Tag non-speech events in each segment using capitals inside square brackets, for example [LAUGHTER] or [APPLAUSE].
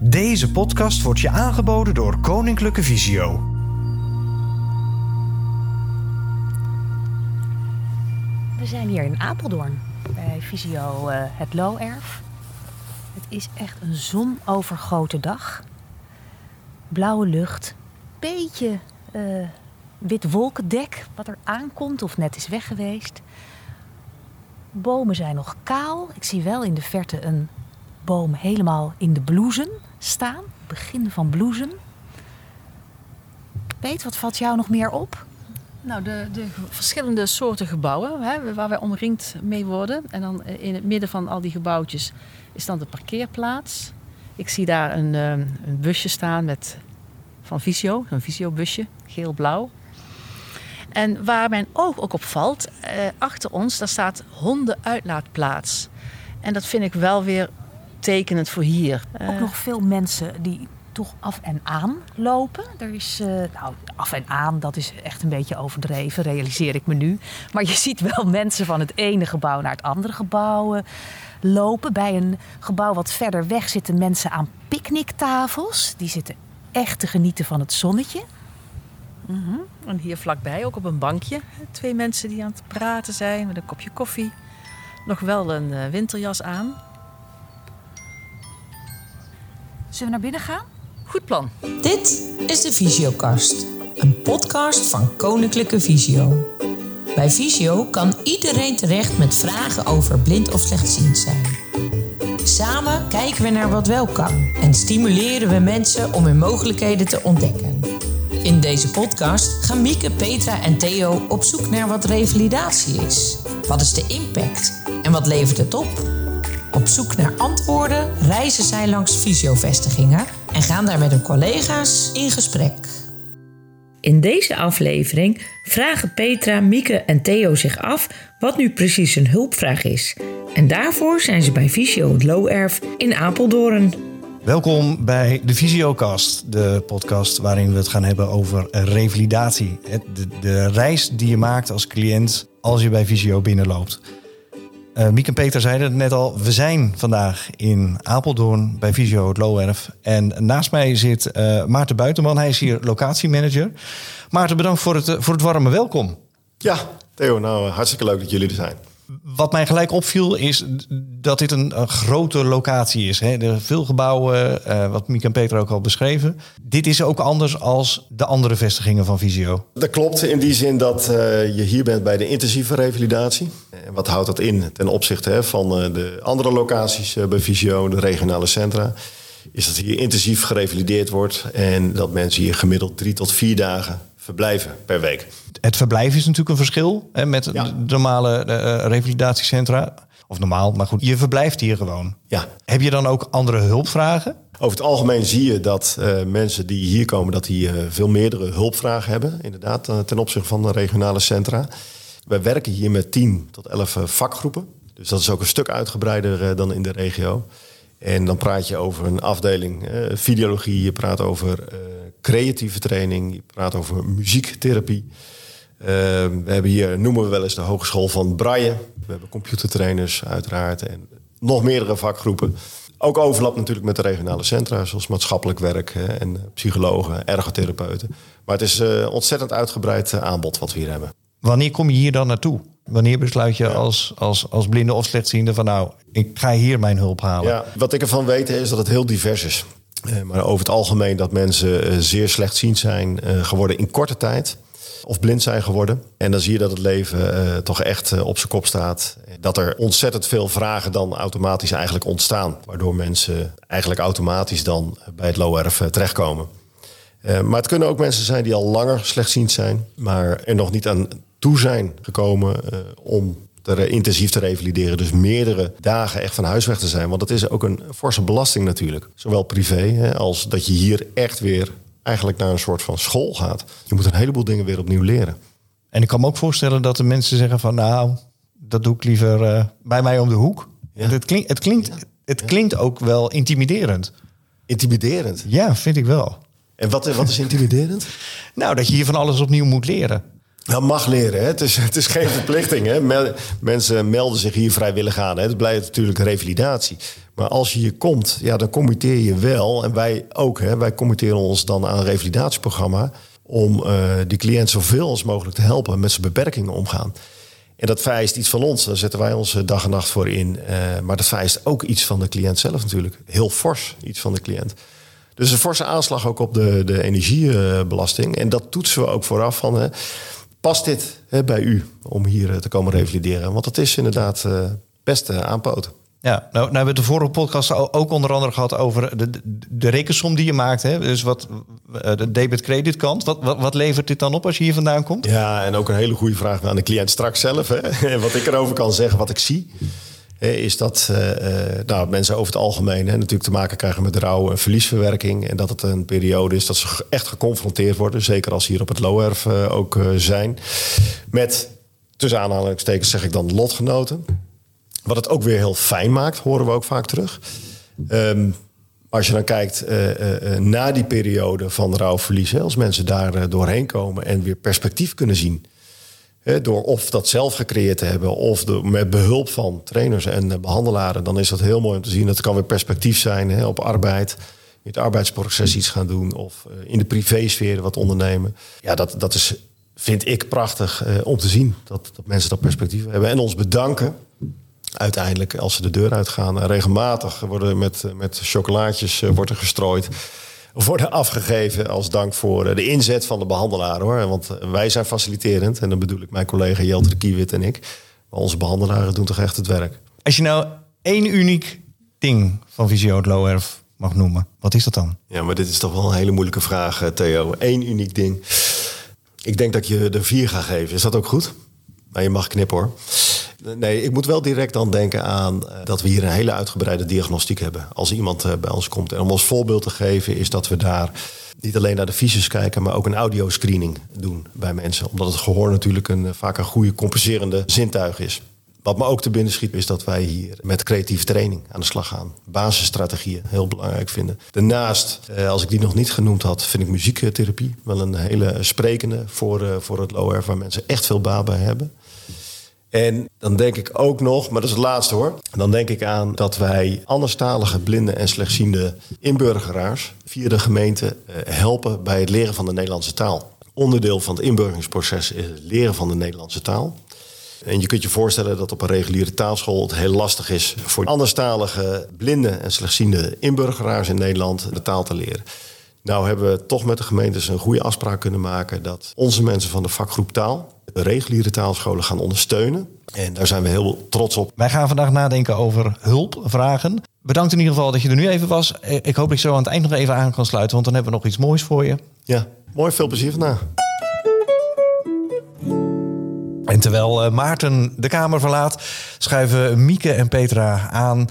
Deze podcast wordt je aangeboden door Koninklijke Visio. We zijn hier in Apeldoorn bij Visio eh, het Looerf. Het is echt een zonovergoten dag. Blauwe lucht, beetje eh, wit wolkendek wat er aankomt of net is weg geweest. Bomen zijn nog kaal. Ik zie wel in de verte een boom helemaal in de bloesem staan. Begin van bloesem. Peet, wat valt jou nog meer op? Nou, de, de verschillende soorten gebouwen hè, waar wij omringd mee worden. En dan eh, in het midden van al die gebouwtjes is dan de parkeerplaats. Ik zie daar een, eh, een busje staan met, van Visio, een Visio-busje, geel-blauw. En waar mijn oog ook op valt, eh, achter ons, daar staat hondenuitlaatplaats. En dat vind ik wel weer tekenend voor hier. Ook Eh, nog veel mensen die toch af en aan lopen. Er is, eh, nou, af en aan, dat is echt een beetje overdreven, realiseer ik me nu. Maar je ziet wel [LAUGHS] mensen van het ene gebouw naar het andere gebouw eh, lopen. Bij een gebouw wat verder weg zitten mensen aan picknicktafels. Die zitten echt te genieten van het zonnetje. Mhm. En hier vlakbij, ook op een bankje, twee mensen die aan het praten zijn met een kopje koffie. Nog wel een winterjas aan. Zullen we naar binnen gaan? Goed plan. Dit is de Visiokast, een podcast van Koninklijke Visio. Bij Visio kan iedereen terecht met vragen over blind of slechtziend zijn. Samen kijken we naar wat wel kan en stimuleren we mensen om hun mogelijkheden te ontdekken. In deze podcast gaan Mieke, Petra en Theo op zoek naar wat revalidatie is. Wat is de impact en wat levert het op? Op zoek naar antwoorden reizen zij langs fysiovestigingen en gaan daar met hun collega's in gesprek. In deze aflevering vragen Petra, Mieke en Theo zich af wat nu precies een hulpvraag is. En daarvoor zijn ze bij Visio het Looerf in Apeldoorn. Welkom bij de Visiocast, de podcast waarin we het gaan hebben over revalidatie. Het- De, de reis die je maakt als cliënt als je bij Visio binnenloopt. Eh Miek en Peter zeiden het net al, we zijn vandaag in Apeldoorn bij Visio het Looerf. En naast mij zit eh, Maarten Buitenman, hij is hier locatiemanager. Maarten, bedankt voor het, eh, voor het warme welkom. Ja, Theo, nou hartstikke leuk dat jullie er zijn. Wat mij gelijk opviel is dat dit een, een grote locatie is. Hè. Er veel gebouwen, eh, wat Miek en Peter ook al beschreven. Dit is ook anders als de andere vestigingen van Visio. Dat klopt in die zin dat eh, je hier bent bij de intensieve revalidatie. En wat houdt dat in ten opzichte van eh, de andere locaties bij Visio, de regionale centra? Is dat hier intensief gerevalideerd wordt en dat mensen hier gemiddeld drie tot vier dagen verblijven per week. Het verblijf is natuurlijk een verschil hè, met Ja. de normale eh, revalidatiecentra. Of normaal, maar goed, je verblijft hier gewoon. Ja, Heb je dan ook andere hulpvragen? Over het algemeen zie je dat eh, mensen die hier komen, dat die eh, veel meerdere hulpvragen hebben. Inderdaad, eh, ten opzichte van de regionale centra. Wij werken hier met 10 tot 11 vakgroepen. Dus dat is ook een stuk uitgebreider eh, dan in de regio. En dan praat je over een afdeling eh, videologie, je praat over eh, creatieve training, je praat over muziektherapie. Eh, we hebben hier, noemen we wel eens de Hogeschool van Braille. We hebben computertrainers uiteraard en nog meerdere vakgroepen. Ook overlap natuurlijk met de regionale centra, zoals maatschappelijk werk hè, en psychologen, ergotherapeuten. Maar het is ontzettend uitgebreid aanbod wat we hier hebben. Wanneer kom je hier dan naartoe? Wanneer besluit je als, als, als blinde of slechtziende van nou, ik ga hier mijn hulp halen? Ja, wat ik ervan weet is dat het heel divers is. Eh, maar over het algemeen dat mensen eh, zeer slechtziend zijn eh, geworden in korte tijd. Of blind zijn geworden. En dan zie je dat het leven toch echt op zijn kop staat. Dat er ontzettend veel vragen dan automatisch eigenlijk ontstaan. Waardoor mensen eigenlijk automatisch dan bij het LORF terechtkomen. Maar het kunnen ook mensen zijn die al langer slechtziend zijn. Maar er nog niet aan toe zijn gekomen eh, om te intensief te revalideren. Dus meerdere dagen echt van huis weg te zijn. Want dat is ook een forse belasting natuurlijk. Zowel privé hè, als dat je hier echt weer eigenlijk naar een soort van school gaat. Je moet een heleboel dingen weer opnieuw leren. En ik kan me ook voorstellen dat de mensen zeggen van nou, dat doe ik liever eh, bij mij om de hoek. Ja. Het, klinkt, het, klinkt, het klinkt ook wel intimiderend. Intimiderend. Ja, vind ik wel. En wat, wat is intimiderend? [LAUGHS] Nou, dat je hier van alles opnieuw moet leren. Nou, mag leren. Hè? Het, is, het is geen verplichting. Hè? Mensen melden zich hier vrijwillig aan. Hè? Het blijft natuurlijk revalidatie. Maar als je hier komt, ja, dan committeer je wel. En wij ook. Hè? Wij committeren ons dan aan een revalidatieprogramma... om eh die cliënt zoveel als mogelijk te helpen met zijn beperkingen omgaan. En dat vereist iets van ons. Daar zetten wij ons dag en nacht voor in. Eh, maar dat vereist ook iets van de cliënt zelf natuurlijk. Heel fors iets van de cliënt. Dus een forse aanslag ook op de, de energiebelasting. En dat toetsen we ook vooraf van... past dit hè, bij u om hier eh, te komen revalideren? Want dat is inderdaad eh, best aanpoten. Ja, nou, nou hebben we de vorige podcast ook onder andere gehad over de, de, de rekensom die je maakt. Hè? Dus wat de debit-credit kant. Wat, wat, wat levert dit dan op als je hier vandaan komt? Ja, en ook een hele goede vraag aan de cliënt straks zelf. Hè. [LAUGHS] Wat ik erover kan zeggen, wat ik zie... is dat eh, eh, nou, mensen over het algemeen hè, natuurlijk te maken krijgen met rouw en verliesverwerking. En dat het een periode is dat ze echt geconfronteerd worden. Zeker als ze hier op het Loerf eh, ook zijn. Met, tussen aanhalingstekens zeg ik dan, lotgenoten. Wat het ook weer heel fijn maakt, horen we ook vaak terug. Ehm, als je dan kijkt na die periode van rouwverlies, hè, als mensen daar doorheen komen en weer perspectief kunnen zien. Door of dat zelf gecreëerd te hebben of met behulp van trainers en eh, behandelaren, dan is dat heel mooi om te zien. Dat kan weer perspectief zijn op arbeid, in het arbeidsproces iets gaan doen of eh, in de privésfeer wat ondernemen. Ja, dat, dat is, vind ik prachtig eh, om te zien dat, dat mensen dat perspectief hebben en ons bedanken uiteindelijk als ze de deur uitgaan. Regelmatig worden met, met chocolaatjes wordt er gestrooid. Worden afgegeven als dank voor eh, de inzet van de behandelaar. hoor. Want eh, wij zijn faciliterend. En dan bedoel ik mijn collega Jelte de Kiewit en ik. Maar onze behandelaren doen toch echt het werk. Als je nou één uniek ding van Visio het mag noemen, wat is dat dan? Ja, maar dit is toch wel een hele moeilijke vraag, eh, Theo. Eén uniek ding. Ik denk dat ik je er vier ga geven. Is dat ook goed? Nou, je mag knippen hoor. Nee, ik moet wel direct dan denken aan eh, dat we hier een hele uitgebreide diagnostiek hebben. Als iemand eh, bij ons komt. En om als voorbeeld te geven is dat we daar niet alleen naar de fysius kijken, maar ook een audioscreening doen bij mensen. Omdat het gehoor natuurlijk een, eh, vaak een goede compenserende zintuig is. Wat me ook te binnen schiet is dat wij hier met creatieve training aan de slag gaan. Basisstrategieën heel belangrijk vinden. Daarnaast, als ik die nog niet genoemd had, vind ik muziektherapie wel een hele sprekende voor, voor het low waar mensen echt veel baat bij hebben. En dan denk ik ook nog, maar dat is het laatste hoor. Dan denk ik aan dat wij anderstalige, blinde en slechtziende inburgeraars via de gemeente eh, helpen bij het leren van de Nederlandse taal. Onderdeel van het inburgeringsproces is het leren van de Nederlandse taal. En je kunt je voorstellen dat op een reguliere taalschool het heel lastig is voor anderstalige, blinde en slechtziende inburgeraars in Nederland de taal te leren. Nou hebben we toch met de gemeentes een goede afspraak kunnen maken dat onze mensen van de vakgroep taal reguliere taalscholen gaan ondersteunen. En daar zijn we heel trots op. Wij gaan vandaag nadenken over hulpvragen. Bedankt in ieder geval dat je er nu even was. Eh, Ik hoop dat ik zo aan het eind nog even aan kan sluiten, want dan hebben we nog iets moois voor je. Ja, mooi, veel plezier vandaag. En terwijl eh, Maarten de kamer verlaat, schuiven Mieke en Petra aan.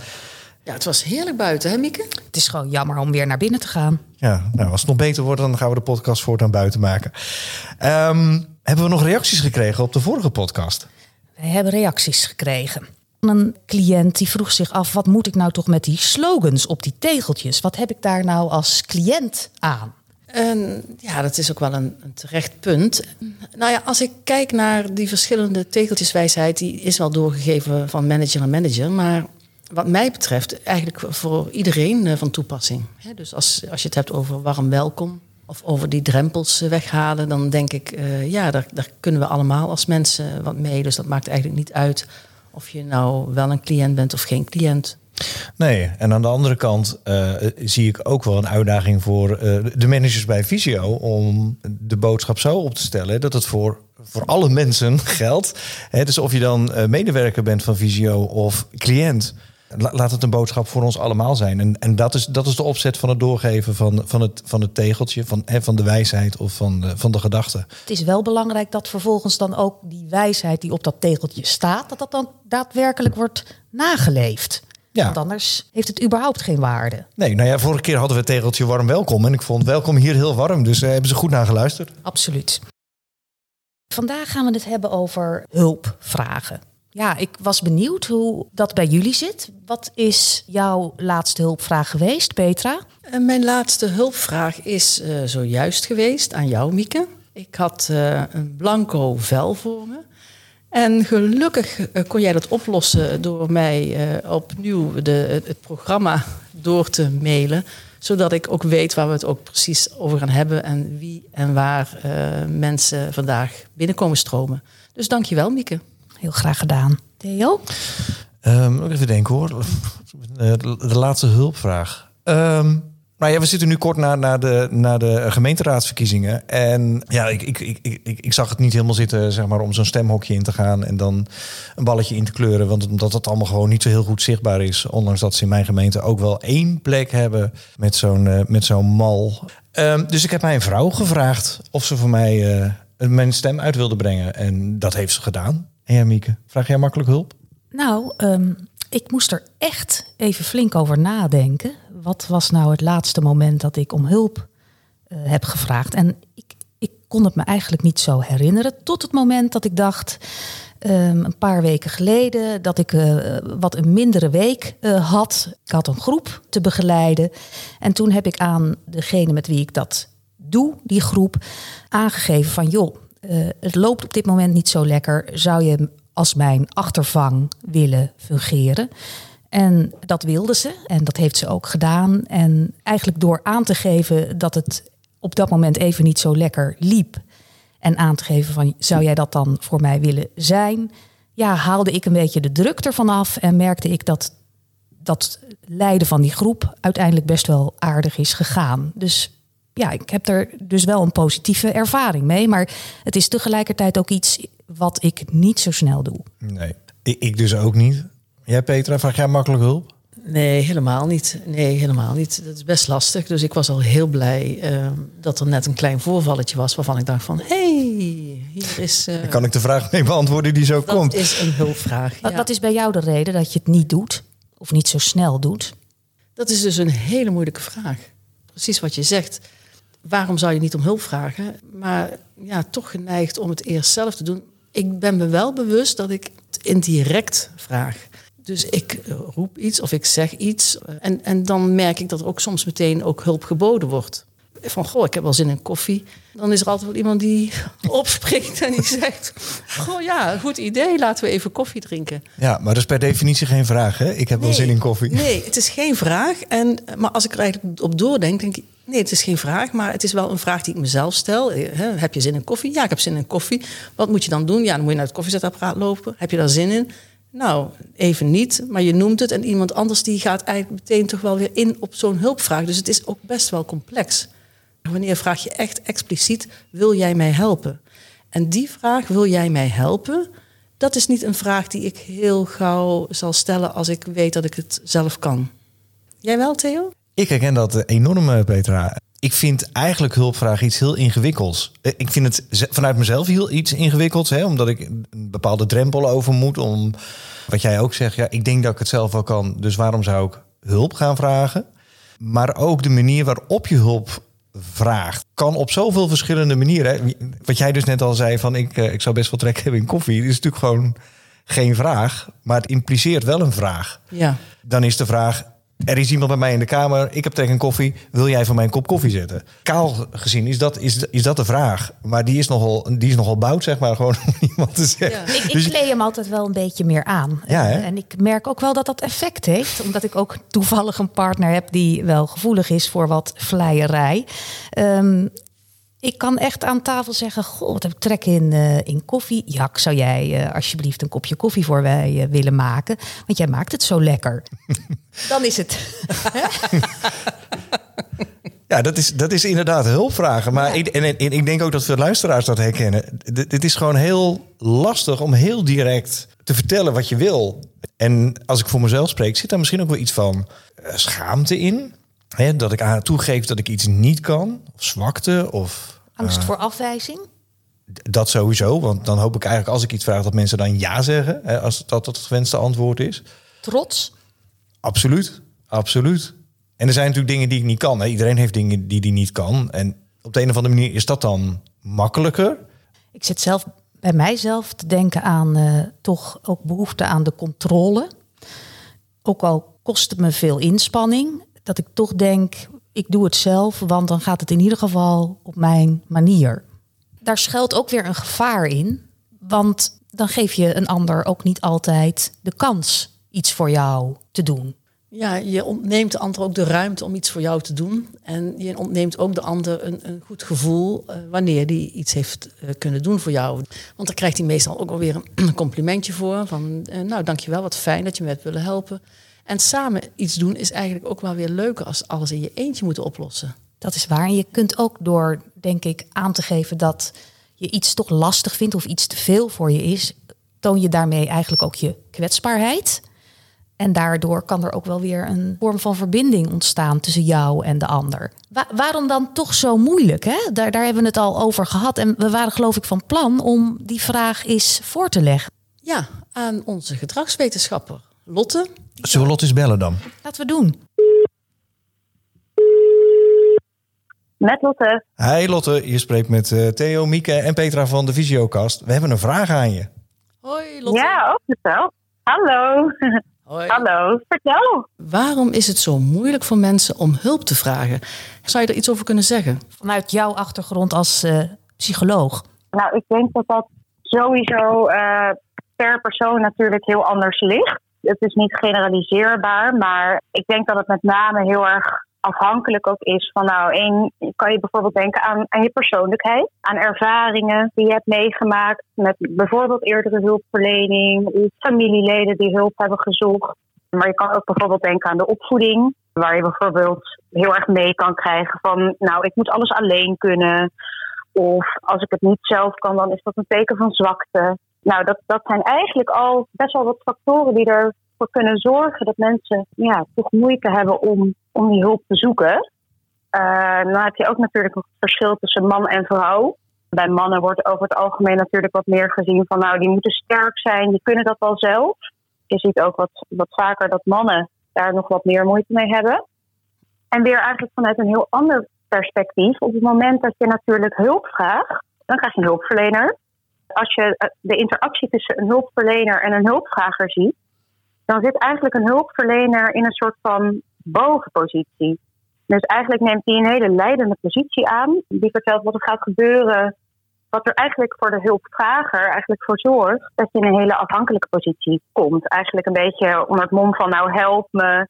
Ja, het was heerlijk buiten, hè Mieke? Het is gewoon jammer om weer naar binnen te gaan. Ja, nou, als het nog beter wordt, dan gaan we de podcast voortaan buiten maken. Ehm, hebben we nog reacties gekregen op de vorige podcast? Wij hebben reacties gekregen. Een cliënt die vroeg zich af: wat moet ik nou toch met die slogans op die tegeltjes? Wat heb ik daar nou als cliënt aan? En ja, dat is ook wel een, een terecht punt. Nou ja, als ik kijk naar die verschillende tegeltjeswijsheid, die is wel doorgegeven van manager naar manager. Maar wat mij betreft eigenlijk voor iedereen eh, van toepassing. Hè, Dus als, als je het hebt over warm welkom of over die drempels weghalen, dan denk ik, eh, ja, daar, daar kunnen we allemaal als mensen wat mee. Dus dat maakt eigenlijk niet uit of je nou wel een cliënt bent of geen cliënt. Nee, en aan de andere kant eh, zie ik ook wel een uitdaging voor eh, de managers bij Visio om de boodschap zo op te stellen dat het voor, voor alle mensen [LAUGHS] geldt. Hè, dus of je dan medewerker bent van Visio of cliënt, laat het een boodschap voor ons allemaal zijn. En, en dat, is, dat is de opzet van het doorgeven van, van, het, van het tegeltje, van, hè, van de wijsheid of van de, van de gedachte. Het is wel belangrijk dat vervolgens dan ook die wijsheid die op dat tegeltje staat, dat dat dan daadwerkelijk wordt nageleefd. Ja. Want anders heeft het überhaupt geen waarde. Nee, nou ja, vorige keer hadden we het tegeltje warm welkom. En ik vond welkom hier heel warm. Dus uh, hebben ze goed naar geluisterd. Absoluut. Vandaag gaan we het hebben over hulpvragen. Ja, ik was benieuwd hoe dat bij jullie zit. Wat is jouw laatste hulpvraag geweest, Petra? En mijn laatste hulpvraag is eh, zojuist geweest aan jou, Mieke. Ik had eh, een blanco vel voor me. En gelukkig eh, kon jij dat oplossen door mij eh, opnieuw de, het programma door te mailen. Zodat ik ook weet waar we het ook precies over gaan hebben en wie en waar eh, mensen vandaag binnenkomen stromen. Dus dankjewel, Mieke. Heel graag gedaan. Theo? Ehm, even denken hoor. Eh, De, de laatste hulpvraag. Ehm nou ja, we zitten nu kort na, na, de, na de gemeenteraadsverkiezingen. En ja, ik, ik, ik, ik, ik zag het niet helemaal zitten zeg maar, om zo'n stemhokje in te gaan en dan een balletje in te kleuren. Want omdat het allemaal gewoon niet zo heel goed zichtbaar is. Ondanks dat ze in mijn gemeente ook wel één plek hebben met zo'n eh, met zo'n mal. Ehm, dus ik heb mijn vrouw gevraagd of ze voor mij eh, mijn stem uit wilde brengen. En dat heeft ze gedaan. En jij, Mieke, vraag jij makkelijk hulp? Nou, ehm, ik moest er echt even flink over nadenken. Wat was nou het laatste moment dat ik om hulp eh, heb gevraagd? En ik, ik kon het me eigenlijk niet zo herinneren. Tot het moment dat ik dacht, ehm, een paar weken geleden, dat ik eh, wat een mindere week eh, had. Ik had een groep te begeleiden. En toen heb ik aan degene met wie ik dat doe, die groep, aangegeven van joh, eh, het loopt op dit moment niet zo lekker. Zou je als mijn achtervang willen fungeren? En dat wilde ze en dat heeft ze ook gedaan. En eigenlijk door aan te geven dat het op dat moment even niet zo lekker liep. En aan te geven van zou jij dat dan voor mij willen zijn? Ja, haalde ik een beetje de druk ervan af en merkte ik dat dat leiden van die groep uiteindelijk best wel aardig is gegaan. Dus ja, ik heb er dus wel een positieve ervaring mee. Maar het is tegelijkertijd ook iets wat ik niet zo snel doe. Nee. Ik, ik dus ook niet. Jij, Petra, vraag jij makkelijk hulp? Nee, helemaal niet. Nee, helemaal niet. Dat is best lastig. Dus ik was al heel blij eh, dat er net een klein voorvalletje was waarvan ik dacht van, hé, hey, hier is. eh, Dan kan ik de vraag mee beantwoorden die zo dat komt. is een hulpvraag. Ja. wat is bij jou de reden dat je het niet doet? Of niet zo snel doet? Dat is dus een hele moeilijke vraag. Precies wat je zegt. Waarom zou je niet om hulp vragen? Maar ja, toch geneigd om het eerst zelf te doen. Ik ben me wel bewust dat ik het indirect vraag. Dus ik eh, roep iets of ik zeg iets. En, en dan merk ik dat er ook soms meteen ook hulp geboden wordt. Van, goh, ik heb wel zin in koffie. Dan is er altijd wel iemand die [LAUGHS] opspringt en die zegt... Goh, ja, goed idee, laten we even koffie drinken. Ja, maar dat is per definitie geen vraag, hè? Ik heb wel zin in koffie. Nee, het is geen vraag. En, maar als ik er eigenlijk op doordenk, denk ik... Nee, het is geen vraag, maar het is wel een vraag die ik mezelf stel. Eh, heb je zin in koffie? Ja, ik heb zin in koffie. Wat moet je dan doen? Ja, dan moet je naar het koffiezetapparaat lopen. Heb je daar zin in? Nou, even niet, maar je noemt het. En iemand anders die gaat eigenlijk meteen toch wel weer in op zo'n hulpvraag. Dus het is ook best wel complex. Wanneer vraag je echt expliciet, wil jij mij helpen? En die vraag, wil jij mij helpen? Dat is niet een vraag die ik heel gauw zal stellen als ik weet dat ik het zelf kan. Jij wel, Theo? Ik herken dat enorm, eh, Petra. Ik vind eigenlijk hulpvraag iets heel ingewikkelds. Eh, Ik vind het vanuit mezelf heel iets ingewikkelds, hè, omdat ik een bepaalde drempel over moet. Om wat jij ook zegt, ja, ik denk dat ik het zelf wel kan, dus waarom zou ik hulp gaan vragen? Maar ook de manier waarop je hulp vraagt, kan op zoveel verschillende manieren. hè. Wat jij dus net al zei, van ik, eh, ik zou best wel trek hebben in koffie, is natuurlijk gewoon geen vraag, maar het impliceert wel een vraag Ja. dan is de vraag: er is iemand bij mij in de kamer, ik heb trek een koffie, wil jij voor mij een kop koffie zetten? Kaal gezien is dat, is, is dat de vraag. Maar die is nogal, die is nogal bout, zeg maar, [LAUGHS] gewoon om iemand te zeggen. Ja. Ik, ik Dus- kleed hem altijd wel een beetje meer aan. Ja, hè? En ik merk ook wel dat dat effect heeft. Omdat ik ook toevallig een partner heb die wel gevoelig is voor wat vleierij. Ehm, ik kan echt aan tafel zeggen: Goh, wat heb ik trek in, eh, in koffie? Jak, zou jij eh, alsjeblieft een kopje koffie voor mij eh, willen maken? Want jij maakt het zo lekker. [LAUGHS] Dan is het. [LAUGHS] Ja, dat is, dat is inderdaad hulpvragen. Maar ik, en, en, en ik denk ook dat veel luisteraars dat herkennen. Dit is gewoon heel lastig om heel direct te vertellen wat je wil. En als ik voor mezelf spreek, zit daar misschien ook wel iets van schaamte in. Hè, dat ik aan toegeef dat ik iets niet kan, of zwakte, of Angst voor afwijzing. Dat sowieso, want dan hoop ik eigenlijk als ik iets vraag dat mensen dan ja zeggen, hè, als dat het gewenste antwoord is. Trots. Absoluut, absoluut. En er zijn natuurlijk dingen die ik niet kan. Hè. Iedereen heeft dingen die die niet kan. En op de een of andere manier is dat dan makkelijker. Ik zit zelf bij mijzelf te denken aan eh, toch ook behoefte aan de controle. Ook al kost het me veel inspanning, dat ik toch denk, ik doe het zelf, want dan gaat het in ieder geval op mijn manier. daar schuilt ook weer een gevaar in. Want dan geef je een ander ook niet altijd de kans iets voor jou te doen. Ja, je ontneemt de ander ook de ruimte om iets voor jou te doen. En je ontneemt ook de ander een, een goed gevoel uh, wanneer die iets heeft uh, kunnen doen voor jou. Want dan krijgt hij meestal ook alweer een complimentje voor. Van uh, nou, dankjewel, wat fijn dat je me hebt willen helpen. En samen iets doen is eigenlijk ook wel weer leuker als alles in je eentje moet oplossen. Dat is waar. En je kunt ook door, denk ik, aan te geven dat je iets toch lastig vindt of iets te veel voor je is, toon je daarmee eigenlijk ook je kwetsbaarheid. En daardoor kan er ook wel weer een vorm van verbinding ontstaan tussen jou en de ander. waarom dan toch zo moeilijk? Hè? Daar, daar hebben we het al over gehad. En we waren geloof ik van plan om die vraag eens voor te leggen. Ja, aan onze gedragswetenschapper Lotte. Zullen we Lotte eens bellen dan? Laten we doen. Met Lotte. Hi Lotte, je spreekt met uh, Theo, Mieke en Petra van de Visiocast. We hebben een vraag aan je. Hoi Lotte. Ja, ook vertel. Hallo. Hoi. Hallo, vertel. Waarom is het zo moeilijk voor mensen om hulp te vragen? Zou je er iets over kunnen zeggen? Vanuit jouw achtergrond als uh, psycholoog. Nou, ik denk dat dat sowieso uh, per persoon natuurlijk heel anders ligt. Het is niet generaliseerbaar, maar ik denk dat het met name heel erg afhankelijk ook is van, nou, één, kan je bijvoorbeeld denken aan, aan je persoonlijkheid, aan ervaringen die je hebt meegemaakt met bijvoorbeeld eerdere hulpverlening of familieleden die hulp hebben gezocht. Maar je kan ook bijvoorbeeld denken aan de opvoeding, waar je bijvoorbeeld heel erg mee kan krijgen van, nou, ik moet alles alleen kunnen. Of als ik het niet zelf kan, dan is dat een teken van zwakte. Nou, dat, dat zijn eigenlijk al best wel wat factoren die ervoor kunnen zorgen dat mensen ja, toch moeite hebben om om die hulp te zoeken. Uh, dan heb je ook natuurlijk het verschil tussen man en vrouw. Bij mannen wordt over het algemeen natuurlijk wat meer gezien van nou, die moeten sterk zijn, die kunnen dat wel zelf. Je ziet ook wat, wat vaker dat mannen daar nog wat meer moeite mee hebben. En weer eigenlijk vanuit een heel ander perspectief. Op het moment dat je natuurlijk hulp vraagt, dan krijg je een hulpverlener. Als je eh, de interactie tussen een hulpverlener en een hulpvrager ziet, dan zit eigenlijk een hulpverlener in een soort van bovenpositie. Dus eigenlijk neemt hij een hele leidende positie aan. Die vertelt wat er gaat gebeuren. Wat er eigenlijk voor de hulpvrager eigenlijk voor zorgt dat je in een hele afhankelijke positie komt. Eigenlijk een beetje onder het mom van nou help me.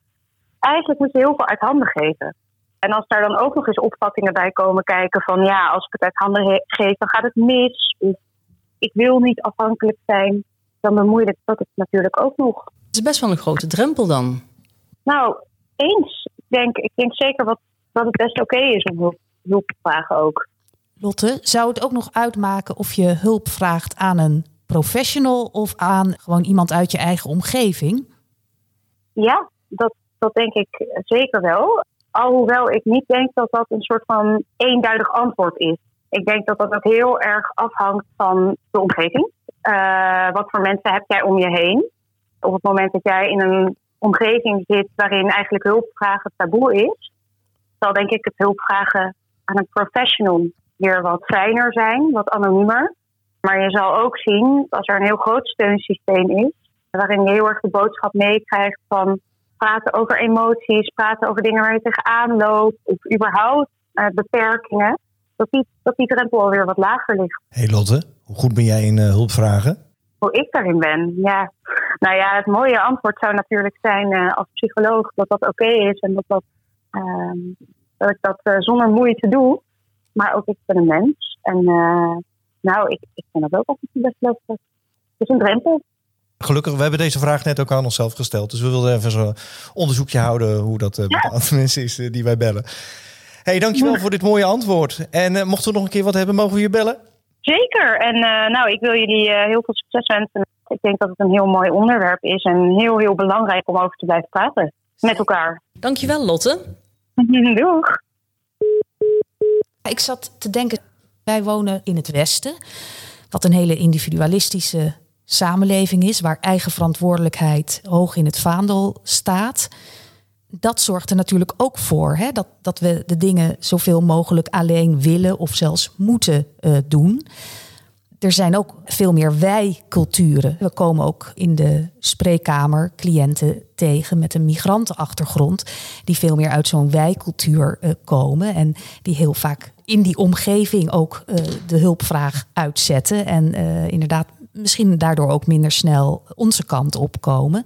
Eigenlijk moet je heel veel uit handen geven. En als daar dan ook nog eens opvattingen bij komen kijken van ja, als ik het uit handen geef, dan gaat het mis. Of ik wil niet afhankelijk zijn. Dan bemoeilijkt dat het natuurlijk ook nog. Het is best wel een grote drempel dan. Nou, eens. Ik denk, ik denk zeker wat, dat het best oké is om hulp, hulp te vragen ook. Lotte, zou het ook nog uitmaken of je hulp vraagt aan een professional of aan gewoon iemand uit je eigen omgeving? Ja, dat, dat denk ik zeker wel. Alhoewel ik niet denk dat dat een soort van eenduidig antwoord is. Ik denk dat dat ook heel erg afhangt van de omgeving. Uh, wat voor mensen heb jij om je heen? Op het moment dat jij in een omgeving zit waarin eigenlijk hulpvragen taboe is, zal denk ik het hulpvragen aan een professional weer wat fijner zijn, wat anoniemer. Maar je zal ook zien, als er een heel groot steunsysteem is, waarin je heel erg de boodschap meekrijgt van praten over emoties, praten over dingen waar je tegenaan loopt, of überhaupt uh, beperkingen, dat die, dat die drempel alweer wat lager ligt. Hey Lotte, hoe goed ben jij in uh, hulpvragen? Hoe ik daarin ben, ja. Nou ja, het mooie antwoord zou natuurlijk zijn uh, als psycholoog dat dat oké is en dat, dat, uh, dat ik dat uh, zonder moeite doe. Maar ook ik ben een mens. En nou, ik, ik vind dat ook altijd best lastig. Het is een drempel. Gelukkig, we hebben deze vraag net ook aan onszelf gesteld. Dus we wilden even zo'n onderzoekje houden hoe dat ja. met andere [LAUGHS] mensen is die wij bellen. Hey, dankjewel ja. voor dit mooie antwoord. En mochten we nog een keer wat hebben, mogen we je bellen? Zeker. En nou, ik wil jullie heel veel succes wensen ik denk dat het een heel mooi onderwerp is en heel, heel belangrijk om over te blijven praten met elkaar. Dankjewel, Lotte. [LAUGHS] Doeg. Ik zat te denken, wij wonen in het Westen, wat een hele individualistische samenleving is, waar eigen verantwoordelijkheid hoog in het vaandel staat. Dat zorgt er natuurlijk ook voor hè, dat, dat we de dingen zoveel mogelijk alleen willen of zelfs moeten uh, doen er zijn ook veel meer wij-culturen. We komen ook in de spreekkamer cliënten tegen met een migrantenachtergrond, die veel meer uit zo'n wij-cultuur uh, komen en die heel vaak in die omgeving ook uh, de hulpvraag uitzetten en inderdaad misschien daardoor ook minder snel onze kant opkomen.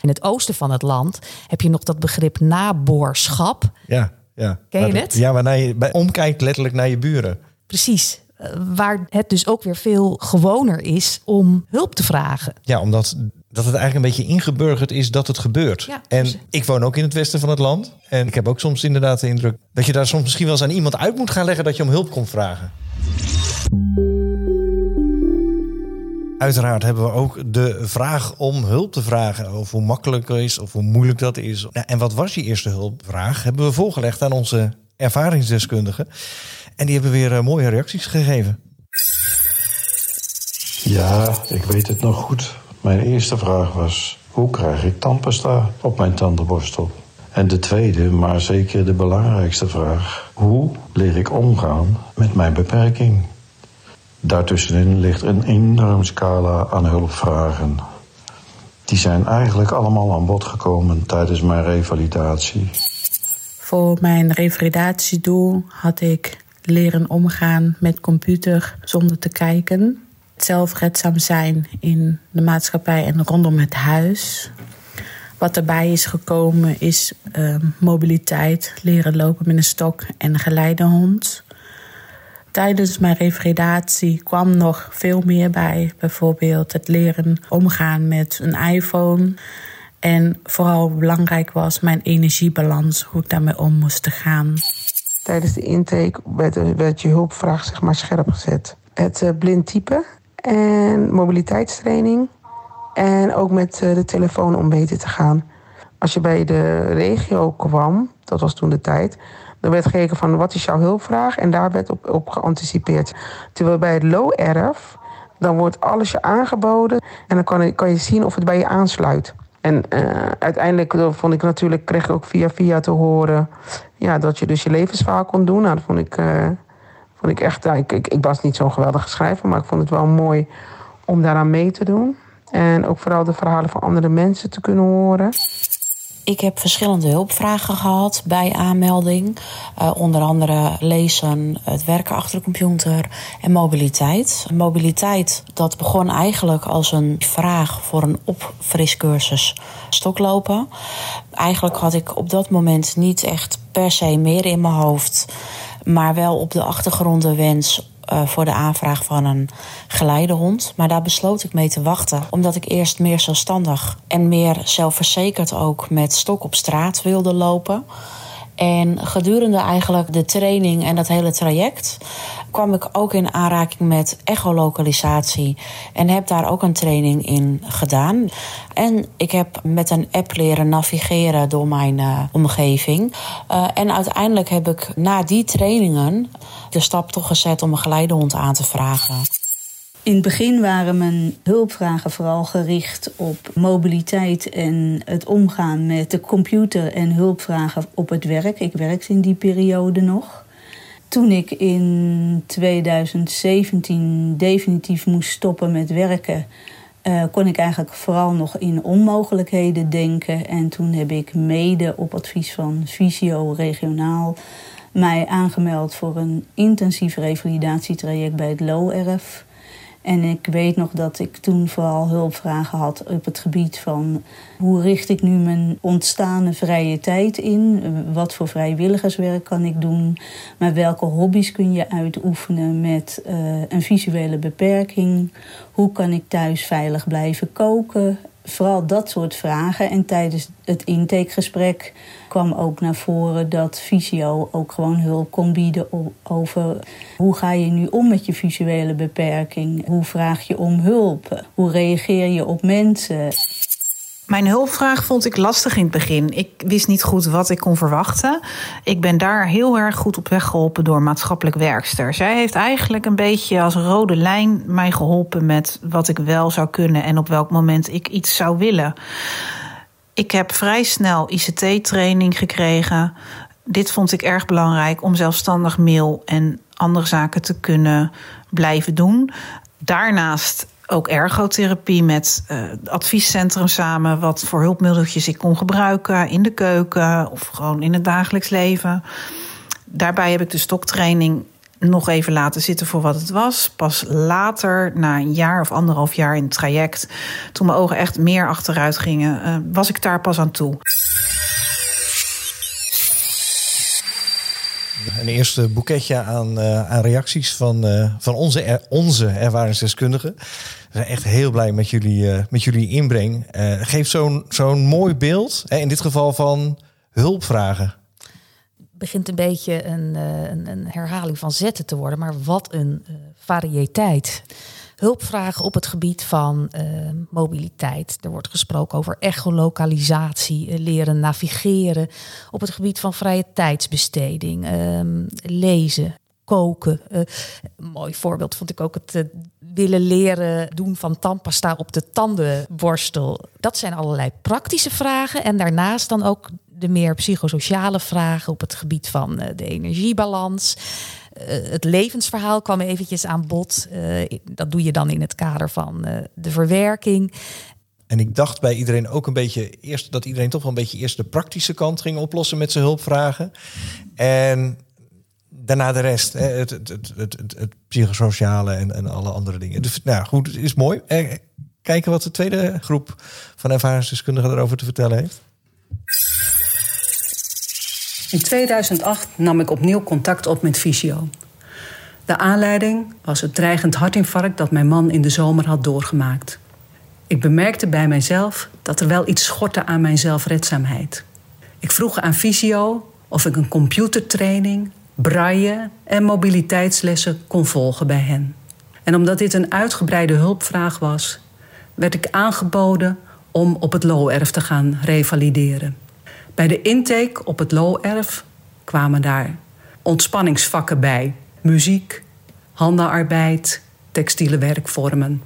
In het oosten van het land heb je nog dat begrip naboorschap. Ja, ja. Ken je het? Ja, waarna je bij omkijkt letterlijk naar je buren. Precies. Eh, waar het dus ook weer veel gewoner is om hulp te vragen. Ja, omdat dat het eigenlijk een beetje ingeburgerd is dat het gebeurt. Ja, en ik woon ook in het westen van het land. En ik heb ook soms inderdaad de indruk dat je daar soms misschien wel eens aan iemand uit moet gaan leggen dat je om hulp komt vragen. Uiteraard hebben we ook de vraag om hulp te vragen. Of hoe makkelijk het is, of hoe moeilijk dat is. Nou, en wat was je eerste hulpvraag? Hebben we voorgelegd aan onze ervaringsdeskundigen. En die hebben weer uh, mooie reacties gegeven. Ja, ik weet het nog goed. Mijn eerste vraag was: hoe krijg ik tandpasta op mijn tandenborstel? En de tweede, maar zeker de belangrijkste vraag: hoe leer ik omgaan met mijn beperking? Daartussenin ligt een enorm scala aan hulpvragen. Die zijn eigenlijk allemaal aan bod gekomen tijdens mijn revalidatie. Voor mijn revalidatiedoel had ik leren omgaan met computer zonder te kijken. Zelfredzaam zijn in de maatschappij en rondom het huis. Wat erbij is gekomen is uh, mobiliteit, leren lopen met een stok en een geleidehond. Tijdens mijn revalidatie kwam nog veel meer bij. Bijvoorbeeld het leren omgaan met een iPhone. En vooral belangrijk was mijn energiebalans, hoe ik daarmee om moest gaan. Tijdens de intake werd, werd je hulpvraag zeg maar scherp gezet. Het uh, blind typen en mobiliteitstraining. En ook met uh, de telefoon om beter te gaan. Als je bij de regio kwam, dat was toen de tijd, er werd gekeken van wat is jouw hulpvraag en daar werd op, op geanticipeerd. Terwijl bij het low-erf, dan wordt alles je aangeboden en dan kan je, kan je zien of het bij je aansluit. En uh, uiteindelijk vond ik natuurlijk, kreeg ik ook via via te horen ja, dat je dus je levensverhaal kon doen. Nou, dat vond ik, uh, vond ik echt, ik, ik was niet zo'n geweldige schrijver, maar ik vond het wel mooi om daaraan mee te doen. En ook vooral de verhalen van andere mensen te kunnen horen. Ik heb verschillende hulpvragen gehad bij aanmelding. Uh, onder andere lezen, het werken achter de computer en mobiliteit. Mobiliteit, dat begon eigenlijk als een vraag voor een opfriscursus stoklopen. Eigenlijk had ik op dat moment niet echt per se meer in mijn hoofd. Maar wel op de achtergrond de wens uh, voor de aanvraag van een geleidehond. Maar daar besloot ik mee te wachten. Omdat ik eerst meer zelfstandig en meer zelfverzekerd ook met stok op straat wilde lopen. En gedurende eigenlijk de training en dat hele traject kwam ik ook in aanraking met echolocalisatie. En heb daar ook een training in gedaan. En ik heb met een app leren navigeren door mijn uh, omgeving. Uh, en uiteindelijk heb ik na die trainingen de stap toch gezet om een geleidehond aan te vragen. In het begin waren mijn hulpvragen vooral gericht op mobiliteit en het omgaan met de computer en hulpvragen op het werk. Ik werkte in die periode nog. Toen ik in 2017 definitief moest stoppen met werken, uh, kon ik eigenlijk vooral nog in onmogelijkheden denken. En toen heb ik mede op advies van Visio regionaal mij aangemeld voor een intensief revalidatietraject bij het LORF. En ik weet nog dat ik toen vooral hulpvragen had op het gebied van hoe richt ik nu mijn ontstaande vrije tijd in? Wat voor vrijwilligerswerk kan ik doen? Maar welke hobby's kun je uitoefenen met uh, een visuele beperking? Hoe kan ik thuis veilig blijven koken? Vooral dat soort vragen. En tijdens het intakegesprek kwam ook naar voren dat Visio ook gewoon hulp kon bieden over hoe ga je nu om met je visuele beperking? Hoe vraag je om hulp? Hoe reageer je op mensen? Mijn hulpvraag vond ik lastig in het begin. Ik wist niet goed wat ik kon verwachten. Ik ben daar heel erg goed op weg geholpen door maatschappelijk werkster. Zij heeft eigenlijk een beetje als rode lijn mij geholpen met wat ik wel zou kunnen en op welk moment ik iets zou willen. Ik heb vrij snel ICT-training gekregen. Dit vond ik erg belangrijk om zelfstandig mail en andere zaken te kunnen blijven doen. Daarnaast ook ergotherapie met het adviescentrum samen. Wat voor hulpmiddeltjes ik kon gebruiken in de keuken of gewoon in het dagelijks leven. Daarbij heb ik de stoktraining nog even laten zitten voor wat het was. Pas later, na een jaar of anderhalf jaar in het traject, toen mijn ogen echt meer achteruit gingen, uh, was ik daar pas aan toe. Een eerste boeketje aan, uh, aan reacties van, uh, van onze, onze ervaringsdeskundigen. We zijn echt heel blij met jullie, uh, met jullie inbreng. geeft zo'n zo'n mooi beeld, hè, in dit geval van hulpvragen begint een beetje een, een, herhaling van zetten te worden, maar wat een uh, Hulpvragen op het gebied van uh, mobiliteit. Er wordt gesproken over echolocalisatie, leren navigeren. Op het gebied van vrije tijdsbesteding, uh, lezen, koken. een mooi voorbeeld vond ik ook het willen leren doen van tandpasta op de tandenborstel. Dat zijn allerlei praktische vragen. En daarnaast dan ook de meer psychosociale vragen op het gebied van de energiebalans. Uh, het levensverhaal kwam eventjes aan bod. Uh, dat doe je dan in het kader van de verwerking. En ik dacht bij iedereen ook een beetje eerst dat iedereen toch wel een beetje eerst de praktische kant ging oplossen met zijn hulpvragen. En daarna de rest, het, het, het, het, het psychosociale en, en alle andere dingen. Dus nou goed, is mooi. kijken wat de tweede groep van ervaringsdeskundigen erover te vertellen heeft. In 2008 nam ik opnieuw contact op met fysio. De aanleiding was het dreigend hartinfarct dat mijn man in de zomer had doorgemaakt. Ik bemerkte bij mijzelf dat er wel iets schortte aan mijn zelfredzaamheid. Ik vroeg aan fysio of ik een computertraining, braille en mobiliteitslessen kon volgen bij hen. En omdat dit een uitgebreide hulpvraag was, werd ik aangeboden om op het Looerf te gaan revalideren. Bij de intake op het Looerf kwamen daar ontspanningsvakken bij: muziek, handenarbeid, textiele werkvormen.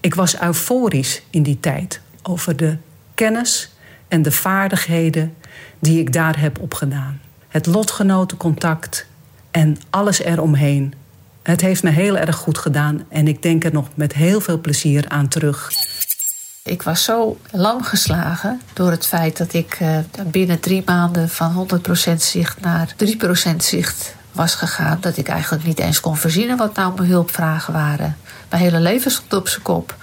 Ik was euforisch in die tijd over de kennis en de vaardigheden die ik daar heb opgedaan. Het lotgenotencontact en alles eromheen. Het heeft me heel erg goed gedaan en ik denk er nog met heel veel plezier aan terug. Ik was zo lam geslagen door het feit dat ik uh, binnen drie maanden van 100% zicht naar 3% zicht was gegaan. Dat ik eigenlijk niet eens kon voorzien wat nou mijn hulpvragen waren. Mijn hele leven stond op zijn kop.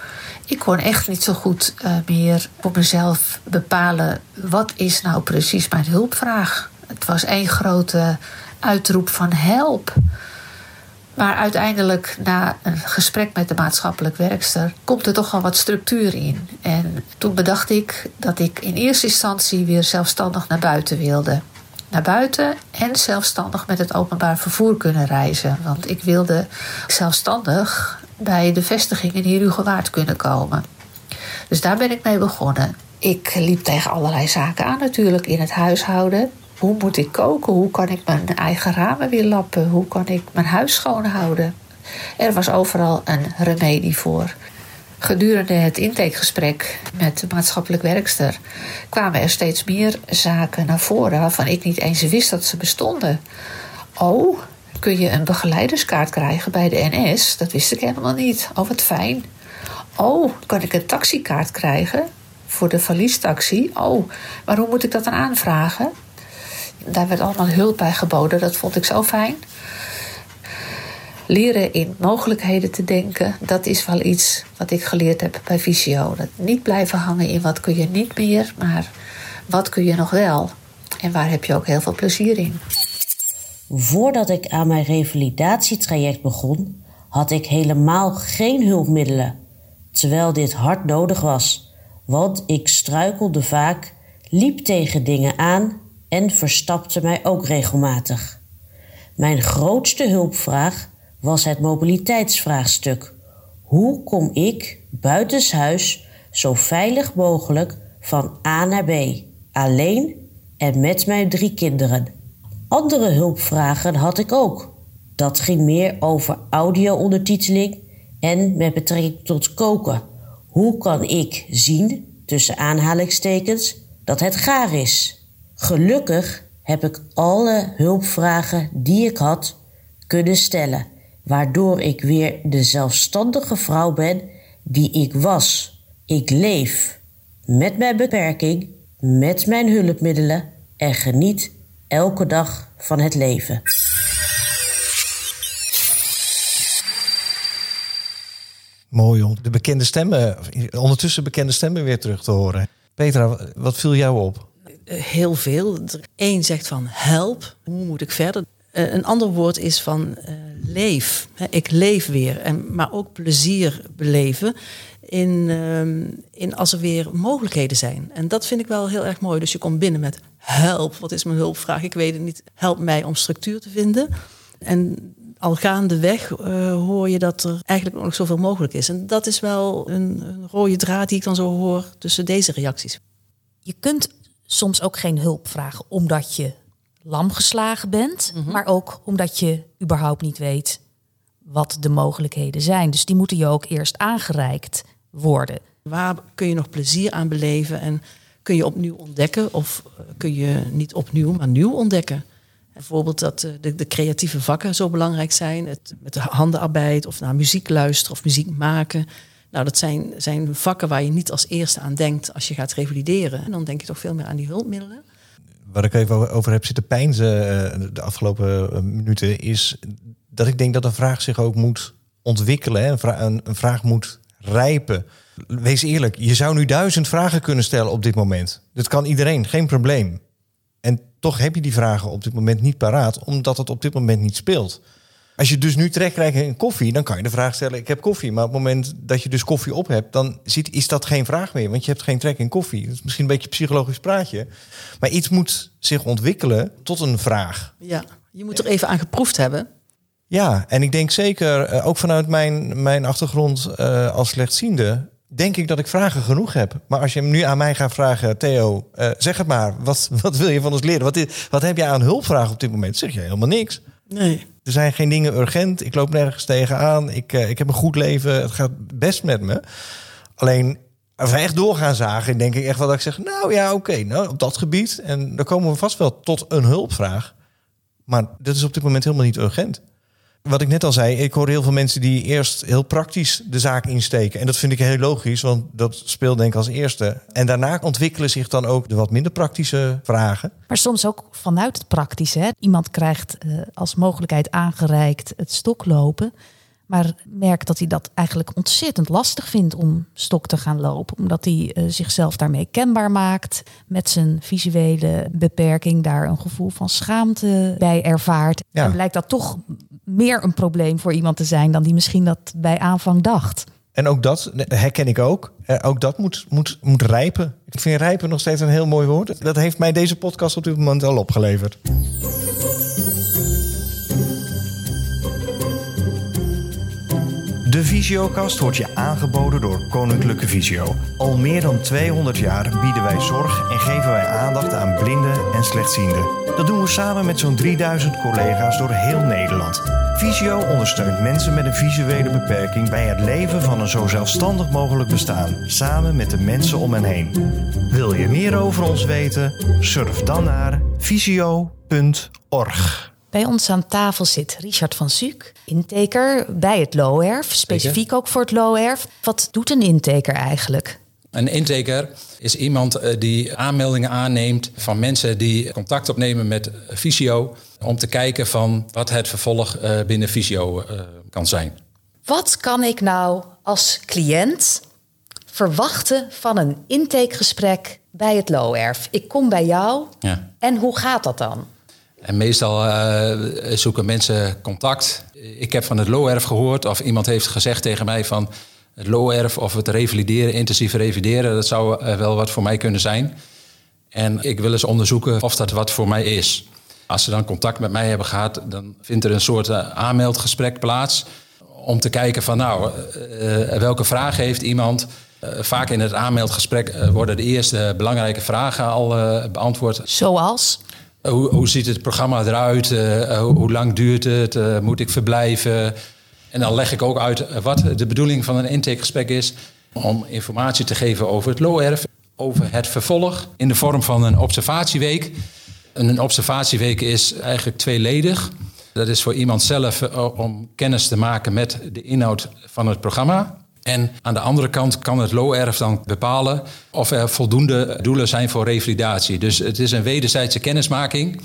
Ik kon echt niet zo goed uh, meer voor mezelf bepalen wat is nou precies mijn hulpvraag. Het was één grote uitroep van help. Maar uiteindelijk, na een gesprek met de maatschappelijk werkster, komt er toch wel wat structuur in. En toen bedacht ik dat ik in eerste instantie weer zelfstandig naar buiten wilde. Naar buiten en zelfstandig met het openbaar vervoer kunnen reizen. Want ik wilde zelfstandig bij de vestiging in Herugewaard kunnen komen. Dus daar ben ik mee begonnen. Ik liep tegen allerlei zaken aan natuurlijk in het huishouden. Hoe moet ik koken? Hoe kan ik mijn eigen ramen weer lappen? Hoe kan ik mijn huis schoonhouden? Er was overal een remedie voor. Gedurende het intakegesprek met de maatschappelijk werkster kwamen er steeds meer zaken naar voren waarvan ik niet eens wist dat ze bestonden. Oh, kun je een begeleiderskaart krijgen bij de NS? Dat wist ik helemaal niet. Oh, wat fijn. Oh, kan ik een taxikaart krijgen voor de valiestaxi? Oh, maar hoe moet ik dat dan aanvragen? Daar werd allemaal hulp bij geboden. Dat vond ik zo fijn. Leren in mogelijkheden te denken, dat is wel iets wat ik geleerd heb bij Visio. Dat niet blijven hangen in wat kun je niet meer, maar wat kun je nog wel. En waar heb je ook heel veel plezier in. Voordat ik aan mijn revalidatietraject begon, had ik helemaal geen hulpmiddelen. Terwijl dit hard nodig was, want ik struikelde vaak, liep tegen dingen aan en verstapte mij ook regelmatig. Mijn grootste hulpvraag was het mobiliteitsvraagstuk. Hoe kom ik buitenshuis zo veilig mogelijk van A naar B, alleen en met mijn drie kinderen? Andere hulpvragen had ik ook. Dat ging meer over audio-ondertiteling en met betrekking tot koken. Hoe kan ik zien, tussen aanhalingstekens, dat het gaar is? Gelukkig heb ik alle hulpvragen die ik had kunnen stellen waardoor ik weer de zelfstandige vrouw ben die ik was. Ik leef met mijn beperking, met mijn hulpmiddelen en geniet elke dag van het leven. Mooi om de bekende stemmen, ondertussen bekende stemmen weer terug te horen. Petra, wat viel jou op? Heel veel. Eén zegt van help, hoe moet ik verder? Eh, een ander woord is van uh, leef. Ik leef weer. En, maar ook plezier beleven in, uh, in als er weer mogelijkheden zijn. En dat vind ik wel heel erg mooi. Dus je komt binnen met help. Wat is mijn hulpvraag? Ik weet het niet. Help mij om structuur te vinden. En al gaandeweg hoor je dat er eigenlijk nog zoveel mogelijk is. En dat is wel een, een rode draad die ik dan zo hoor tussen deze reacties. Je kunt soms ook geen hulp vragen omdat je lam geslagen bent, maar ook omdat je überhaupt niet weet wat de mogelijkheden zijn. Dus die moeten je ook eerst aangereikt worden. Waar kun je nog plezier aan beleven en kun je opnieuw ontdekken of eh, kun je niet opnieuw, maar nieuw ontdekken? Bijvoorbeeld dat eh, de, de creatieve vakken zo belangrijk zijn, het, met de handenarbeid of naar muziek luisteren of muziek maken. Nou, dat zijn, zijn vakken waar je niet als eerste aan denkt als je gaat revalideren. En dan denk je toch veel meer aan die hulpmiddelen waar ik even over heb zitten pijnzen eh, de afgelopen eh, minuten, is dat ik denk dat een vraag zich ook moet ontwikkelen. Een, een, een vraag moet rijpen. Wees eerlijk, je zou nu duizend vragen kunnen stellen op dit moment. Dat kan iedereen, geen probleem. En toch heb je die vragen op dit moment niet paraat, omdat het op dit moment niet speelt. Als je dus nu trek krijgt in koffie, dan kan je de vraag stellen: ik heb koffie. Maar op het moment dat je dus koffie op hebt, dan ziet, is dat geen vraag meer, want je hebt geen trek in koffie. Dat is misschien een beetje een psychologisch praatje, maar iets moet zich ontwikkelen tot een vraag. Ja, je moet er even aan geproefd hebben. Ja, en ik denk zeker, eh, ook vanuit mijn, mijn achtergrond uh, als slechtziende, denk ik dat ik vragen genoeg heb. Maar als je hem nu aan mij gaat vragen, Theo, uh, zeg het maar, wat, [LAUGHS] wat wil je van ons leren? Wat, wat heb je aan hulpvragen op dit moment? Zeg je helemaal niks. Nee. Er zijn geen dingen urgent. Ik loop nergens tegenaan. Ik, uh, ik heb een goed leven. Het gaat best met me. Alleen als we echt doorgaan zagen, denk ik echt wel dat ik zeg: Nou ja, oké, nou, op dat gebied. En dan komen we vast wel tot een hulpvraag. Maar dat is op dit moment helemaal niet urgent. Wat ik net al zei, ik hoor heel veel mensen die eerst heel praktisch de zaak insteken. En dat vind ik heel logisch, want dat speelt denk ik als eerste. En daarna ontwikkelen zich dan ook de wat minder praktische vragen. Maar soms ook vanuit het praktische. Hè? Iemand krijgt uh, als mogelijkheid aangereikt het stoklopen. Maar merkt dat hij dat eigenlijk ontzettend lastig vindt om stok te gaan lopen. Omdat hij uh, zichzelf daarmee kenbaar maakt. Met zijn visuele beperking daar een gevoel van schaamte bij ervaart. Ja. En blijkt dat toch meer een probleem voor iemand te zijn dan die misschien dat bij aanvang dacht. En ook dat herken ik ook. Eh, ook dat moet, moet, moet rijpen. Ik vind rijpen nog steeds een heel mooi woord. Dat heeft mij deze podcast op dit moment al opgeleverd. De Visiokast wordt je aangeboden door Koninklijke Visio. Al meer dan 200 jaar bieden wij zorg en geven wij aandacht aan blinden en slechtzienden. Dat doen we samen met zo'n 3000 collega's door heel Nederland. Visio ondersteunt mensen met een visuele beperking bij het leven van een zo zelfstandig mogelijk bestaan, samen met de mensen om hen heen. Wil je meer over ons weten? Surf dan naar visio.org. Bij ons aan tafel zit Richard van Suuk, inteker bij het Looerf, specifiek ook voor het Looerf. Wat doet een inteker eigenlijk? Een inteker is iemand die aanmeldingen aanneemt van mensen die contact opnemen met Visio om te kijken van wat het vervolg binnen Visio kan zijn. Wat kan ik nou als cliënt verwachten van een intakegesprek bij het Looerf? Ik kom bij jou Ja. en hoe gaat dat dan? En meestal uh, zoeken mensen contact. Ik heb van het LOERF gehoord of iemand heeft gezegd tegen mij van het LOERF of het revalideren, intensief revalideren, dat zou uh, wel wat voor mij kunnen zijn. En ik wil eens onderzoeken of dat wat voor mij is. Als ze dan contact met mij hebben gehad, dan vindt er een soort uh, aanmeldgesprek plaats om te kijken van nou, welke vraag heeft iemand. vaak in het aanmeldgesprek worden de eerste belangrijke vragen al beantwoord. Zoals? Hoe, hoe, ziet het programma eruit? Uh, hoe, hoe, lang duurt het? Moet ik verblijven? En dan leg ik ook uit wat de bedoeling van een intakegesprek is. Om informatie te geven over het LOERF, over het vervolg in de vorm van een observatieweek. En een observatieweek is eigenlijk tweeledig. Dat is voor iemand zelf eh, om kennis te maken met de inhoud van het programma. En aan de andere kant kan het LOERF dan bepalen of er voldoende doelen zijn voor revalidatie. Dus het is een wederzijdse kennismaking.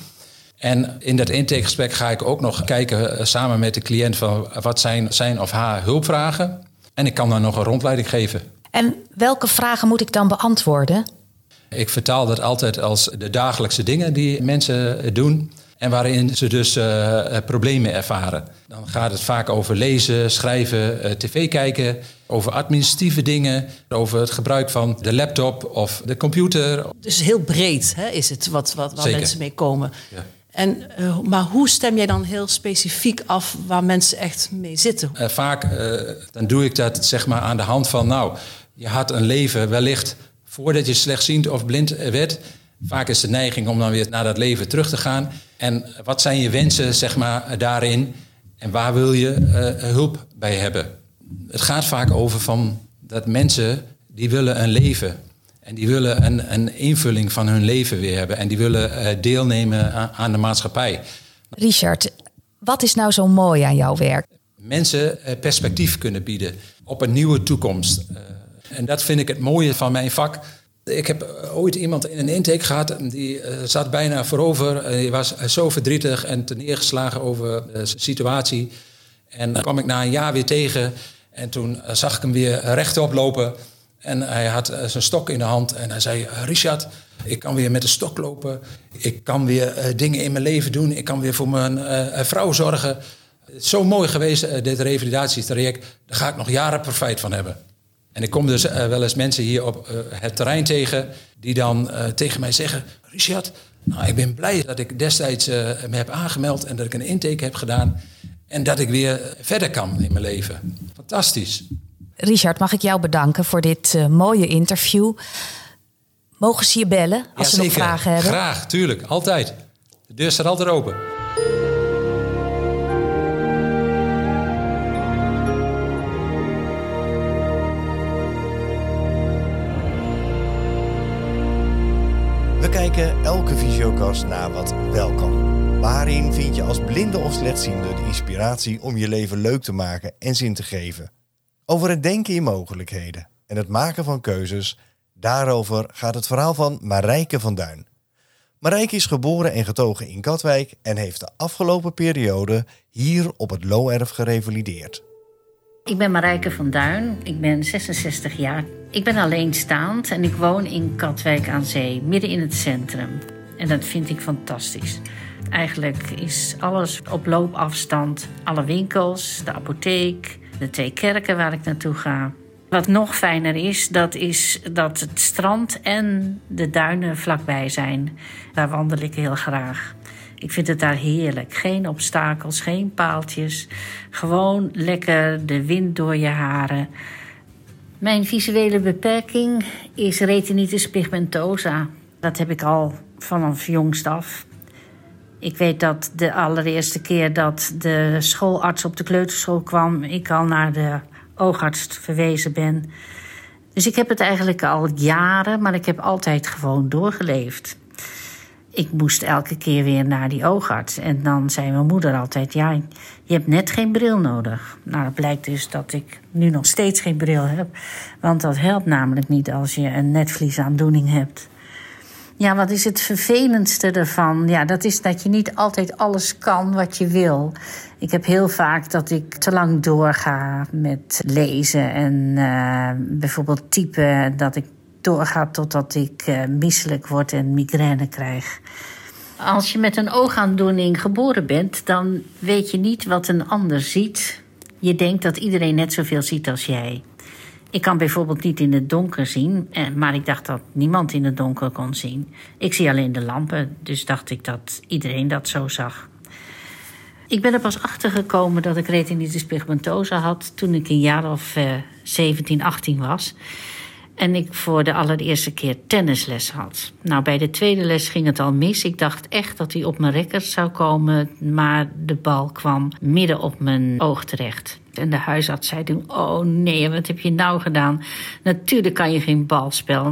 En in dat intakegesprek ga ik ook nog kijken eh, samen met de cliënt van wat zijn zijn of haar hulpvragen. En ik kan dan nog een rondleiding geven. En welke vragen moet ik dan beantwoorden? Ik vertaal dat altijd als de dagelijkse dingen die mensen doen. En waarin ze dus uh, problemen ervaren. Dan gaat het vaak over lezen, schrijven, uh, tv kijken, over administratieve dingen, over het gebruik van de laptop of de computer. Dus heel breed hè, is het wat, wat, waar Zeker. mensen mee komen. Ja. En, uh, maar hoe stem jij dan heel specifiek af waar mensen echt mee zitten? Vaak dan doe ik dat zeg maar aan de hand van, nou, je had een leven wellicht voordat je slechtziend of blind werd. Vaak is de neiging om dan weer naar dat leven terug te gaan. En wat zijn je wensen zeg maar daarin? En waar wil je hulp bij hebben? Het gaat vaak over van dat mensen die willen een leven en die willen een, een, invulling van hun leven weer hebben. En die willen uh, deelnemen aan, aan, de maatschappij. Richard, wat is nou zo mooi aan jouw werk? Mensen uh, perspectief kunnen bieden op een nieuwe toekomst. En dat vind ik het mooie van mijn vak. Ik heb ooit iemand in een intake gehad, die zat bijna voorover. Hij was zo verdrietig en neergeslagen over zijn situatie. En dan kwam ik na een jaar weer tegen. En toen zag ik hem weer rechtop lopen. En hij had zijn stok in de hand en hij zei: Richard, ik kan weer met de stok lopen. Ik kan weer dingen in mijn leven doen. Ik kan weer voor mijn vrouw zorgen. Het is zo mooi geweest, dit revalidatietraject. Daar ga ik nog jaren profijt van hebben. En ik kom dus wel eens mensen hier op het terrein tegen... die dan tegen mij zeggen... Richard, nou, ik ben blij dat ik destijds me heb aangemeld... en dat ik een intake heb gedaan... en dat ik weer verder kan in mijn leven. Fantastisch. Richard, mag ik jou bedanken voor dit mooie interview. Mogen ze je bellen als ja, ze nog vragen hebben? Graag, tuurlijk. Altijd. De deur staat altijd open. Elke visiokast naar wat wel kan. Waarin vind je als blinde of slechtziende de inspiratie om je leven leuk te maken en zin te geven? Over het denken in mogelijkheden en het maken van keuzes. Daarover gaat het verhaal van Marijke van Duin. Marijke is geboren en getogen in Katwijk en heeft de afgelopen periode hier op het Looerf gerevalideerd. Ik ben Marijke van Duin, ik ben 66 jaar. Ik ben alleenstaand en ik woon in Katwijk aan Zee, midden in het centrum. En dat vind ik fantastisch. Eigenlijk is alles op loopafstand. Alle winkels, de apotheek, de twee kerken waar ik naartoe ga. Wat nog fijner is, dat is dat het strand en de duinen vlakbij zijn. Daar wandel ik heel graag. Ik vind het daar heerlijk. Geen obstakels, geen paaltjes. Gewoon lekker de wind door je haren. Mijn visuele beperking is retinitis pigmentosa. Dat heb ik al vanaf jongst af. Ik weet dat de allereerste keer dat de schoolarts op de kleuterschool kwam, ik al naar de oogarts verwezen ben. Dus ik heb het eigenlijk al jaren, maar ik heb altijd gewoon doorgeleefd. Ik moest elke keer weer naar die oogarts. En dan zei mijn moeder altijd: Ja, je hebt net geen bril nodig. Nou, het blijkt dus dat ik nu nog steeds geen bril heb. Want dat helpt namelijk niet als je een netvliesaandoening hebt. Ja, wat is het vervelendste ervan? Ja, dat is dat je niet altijd alles kan wat je wil. Ik heb heel vaak dat ik te lang doorga met lezen en uh, bijvoorbeeld typen. Dat ik doorga totdat ik uh, misselijk word en migraine krijg. Als je met een oogaandoening geboren bent, dan weet je niet wat een ander ziet. Je denkt dat iedereen net zoveel ziet als jij. Ik kan bijvoorbeeld niet in het donker zien, maar ik dacht dat niemand in het donker kon zien. Ik zie alleen de lampen, dus dacht ik dat iedereen dat zo zag. Ik ben er pas achter gekomen dat ik retinitis pigmentosa had toen ik een jaar of uh, 17, 18 was. En ik voor de allereerste keer tennisles had. Nou, bij de tweede les ging het al mis. Ik dacht echt dat hij op mijn rekkers zou komen, maar de bal kwam midden op mijn oog terecht. En de huisarts zei toen: Oh nee, wat heb je nou gedaan? Natuurlijk kan je geen balspel.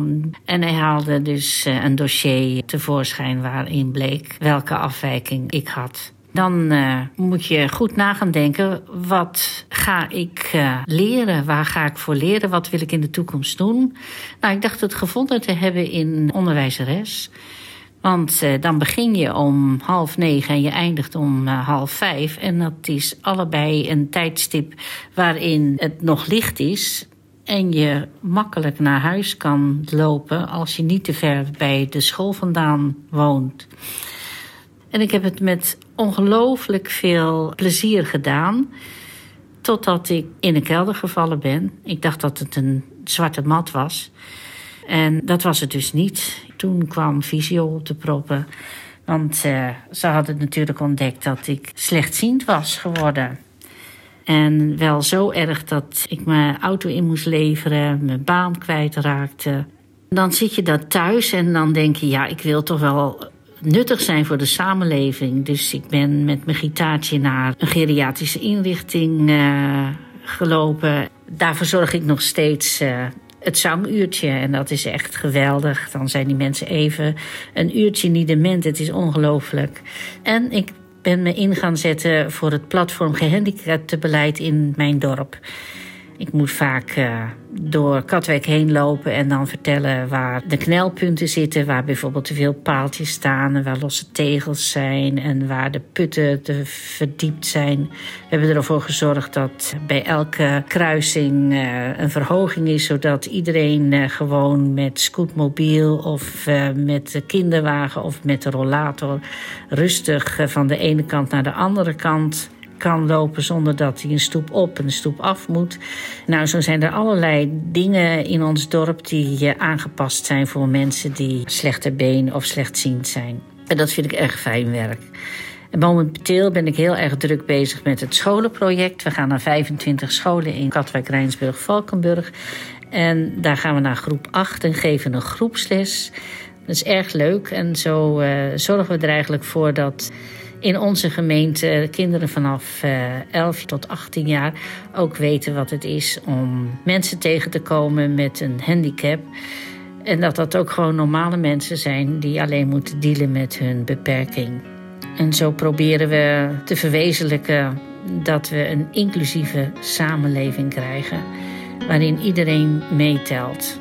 En hij haalde dus een dossier tevoorschijn waarin bleek welke afwijking ik had. Dan uh, moet je goed na gaan denken: wat ga ik uh, leren? Waar ga ik voor leren? Wat wil ik in de toekomst doen? Nou, ik dacht het gevonden te hebben in onderwijzeres. Want uh, dan begin je om half negen en je eindigt om half vijf. En dat is allebei een tijdstip waarin het nog licht is. En je makkelijk naar huis kan lopen als je niet te ver bij de school vandaan woont. En ik heb het met ongelooflijk veel plezier gedaan. Totdat ik in een kelder gevallen ben. Ik dacht dat het een zwarte mat was. En dat was het dus niet. Toen kwam visio op de proppen. Want uh, ze hadden natuurlijk ontdekt dat ik slechtziend was geworden. En wel zo erg dat ik mijn auto in moest leveren, mijn baan kwijtraakte. Dan zit je daar thuis en dan denk je, ja, ik wil toch wel nuttig zijn voor de samenleving. Dus ik ben met mijn gitaartje naar een geriatrische inrichting uh, gelopen. Daar verzorg ik nog steeds uh, het zanguurtje. En dat is echt geweldig. Dan zijn die mensen even een uurtje niet dement. Het is ongelooflijk. En ik ben me in gaan zetten voor het platform gehandicaptenbeleid in mijn dorp. Ik moet vaak uh, door Katwijk heen lopen en dan vertellen waar de knelpunten zitten. Waar bijvoorbeeld te veel paaltjes staan en waar losse tegels zijn en waar de putten te verdiept zijn. We hebben ervoor gezorgd dat bij elke kruising uh, een verhoging is, zodat iedereen uh, gewoon met scootmobiel of met de kinderwagen of met de rollator rustig van de ene kant naar de andere kant kan lopen zonder dat hij een stoep op en een stoep af moet. Nou, zo zijn er allerlei dingen in ons dorp die aangepast zijn voor mensen die slechter been of slechtziend zijn. En dat vind ik erg fijn werk. En momenteel ben ik heel erg druk bezig met het scholenproject. We gaan naar 25 scholen in Katwijk, Rijnsburg, Valkenburg. En daar gaan we naar groep 8 en geven een groepsles. Dat is erg leuk. En zo uh, zorgen we er eigenlijk voor dat in onze gemeente kinderen vanaf uh, eh, 11 tot 18 jaar ook weten wat het is om mensen tegen te komen met een handicap. En dat dat ook gewoon normale mensen zijn die alleen moeten dealen met hun beperking. En zo proberen we te verwezenlijken dat we een inclusieve samenleving krijgen waarin iedereen meetelt.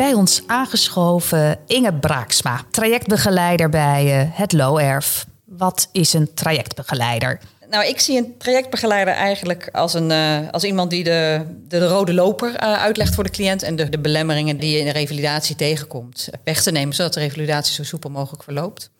Bij ons aangeschoven Inge Braaksma, trajectbegeleider bij uh, het LOERF. Wat is een trajectbegeleider? Nou, ik zie een trajectbegeleider eigenlijk als, een, uh, als iemand die de, de, rode loper uh, uitlegt voor de cliënt en de, de belemmeringen die je in de revalidatie tegenkomt weg te nemen, zodat de revalidatie zo soepel mogelijk verloopt.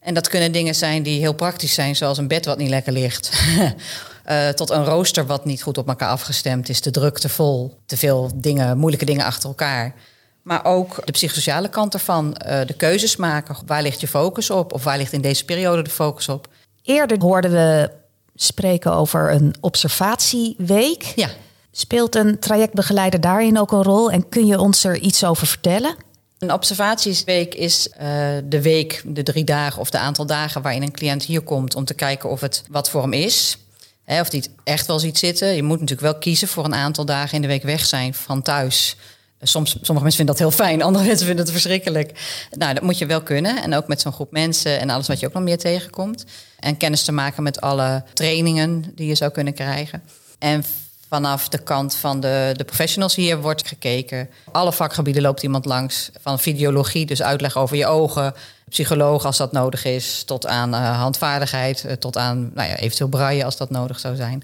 En dat kunnen dingen zijn die heel praktisch zijn, zoals een bed wat niet lekker ligt. [LAUGHS] tot een rooster wat niet goed op elkaar afgestemd is, te druk, te vol, te veel dingen, moeilijke dingen achter elkaar. Maar ook de psychosociale kant ervan. Uh, de keuzes maken. Waar ligt je focus op? Of waar ligt in deze periode de focus op? Eerder hoorden we spreken over een observatieweek. Ja. Speelt een trajectbegeleider daarin ook een rol? En kun je ons er iets over vertellen? Een observatieweek is uh, de week, de drie dagen of de aantal dagen waarin een cliënt hier komt om te kijken of het wat voor hem is. Hè, of die het echt wel ziet zitten. Je moet natuurlijk wel kiezen voor een aantal dagen in de week weg zijn van thuis. Soms, sommige mensen vinden dat heel fijn, [LAUGHS] andere mensen vinden het verschrikkelijk. Nou, dat moet je wel kunnen. En ook met zo'n groep mensen en alles wat je ook nog meer tegenkomt. En kennis te maken met alle trainingen die je zou kunnen krijgen. En vanaf de kant van de, de professionals hier wordt gekeken. Alle vakgebieden loopt iemand langs. Van videologie, dus uitleg over je ogen. Psycholoog als dat nodig is. Tot aan uh, handvaardigheid. Uh, tot aan nou ja, eventueel braille als dat nodig zou zijn.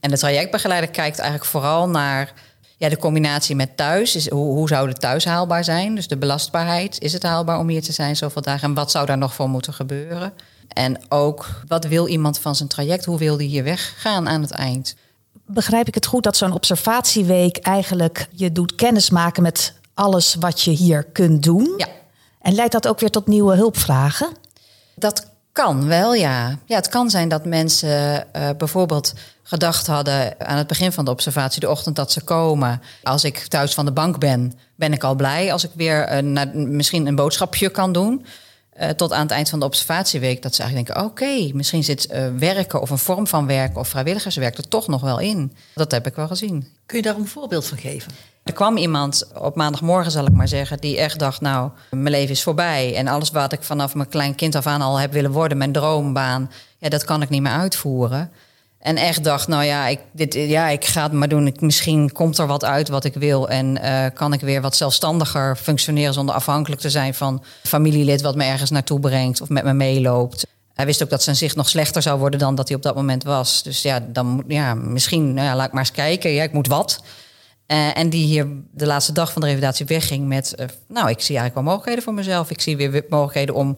En de trajectbegeleider kijkt eigenlijk vooral naar ja, de combinatie met thuis. Is, hoe, hoe zou het thuis haalbaar zijn? Dus de belastbaarheid. Is het haalbaar om hier te zijn zoveel dagen? En wat zou daar nog voor moeten gebeuren? En ook, wat wil iemand van zijn traject? Hoe wil die hier weggaan aan het eind? Begrijp ik het goed dat zo'n observatieweek eigenlijk je doet kennismaken met alles wat je hier kunt doen? Ja. En leidt dat ook weer tot nieuwe hulpvragen? Dat kan wel, ja. Ja, het kan zijn dat mensen uh, bijvoorbeeld gedacht hadden aan het begin van de observatie, de ochtend dat ze komen. Als ik thuis van de bank ben, ben ik al blij als ik weer naar, misschien een boodschapje kan doen. Uh, tot aan het eind van de observatieweek. Dat ze eigenlijk denken: oké, misschien zit werken of een vorm van werk of vrijwilligerswerk er toch nog wel in. Dat heb ik wel gezien. Kun je daar een voorbeeld van geven? Er kwam iemand op maandagmorgen, zal ik maar zeggen, die echt dacht: Nou, mijn leven is voorbij. En alles wat ik vanaf mijn klein kind af aan al heb willen worden, mijn droombaan, ja, dat kan ik niet meer uitvoeren. En echt dacht: Nou ja, ik, dit, ja, ik ga het maar doen. Ik, misschien komt er wat uit wat ik wil. En uh, kan ik weer wat zelfstandiger functioneren zonder afhankelijk te zijn van familielid wat me ergens naartoe brengt of met me meeloopt. Hij wist ook dat zijn zicht nog slechter zou worden dan dat hij op dat moment was. Dus ja, dan ja, misschien, nou ja, laat ik maar eens kijken. Ja, ik moet wat. Uh, en die hier de laatste dag van de revalidatie wegging met... Uh, nou, ik zie eigenlijk wel mogelijkheden voor mezelf. Ik zie weer mogelijkheden om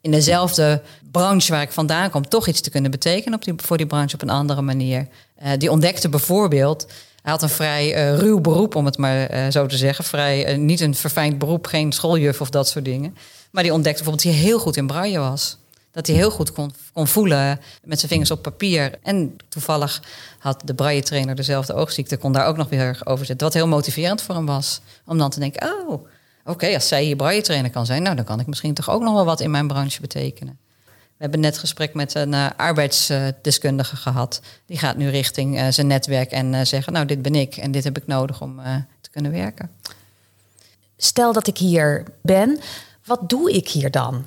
in dezelfde branche waar ik vandaan kom... toch iets te kunnen betekenen op die, voor die branche op een andere manier. Uh, die ontdekte bijvoorbeeld... Hij had een vrij ruw beroep, om het maar zo te zeggen. Vrij, niet een verfijnd beroep, geen schooljuf of dat soort dingen. Maar die ontdekte bijvoorbeeld dat hij heel goed in braille was dat hij heel goed kon, kon voelen met zijn vingers op papier. En toevallig had de braille trainer dezelfde oogziekte, kon daar ook nog weer over zitten. Wat heel motiverend voor hem was. Om dan te denken, oh, oké, als zij hier braille trainer kan zijn, nou dan kan ik misschien toch ook nog wel wat in mijn branche betekenen. We hebben net gesprek met een uh, arbeidsdeskundige gehad. Die gaat nu richting uh, zijn netwerk en uh, zeggen, nou dit ben ik en dit heb ik nodig om te kunnen werken. Stel dat ik hier ben, wat doe ik hier dan?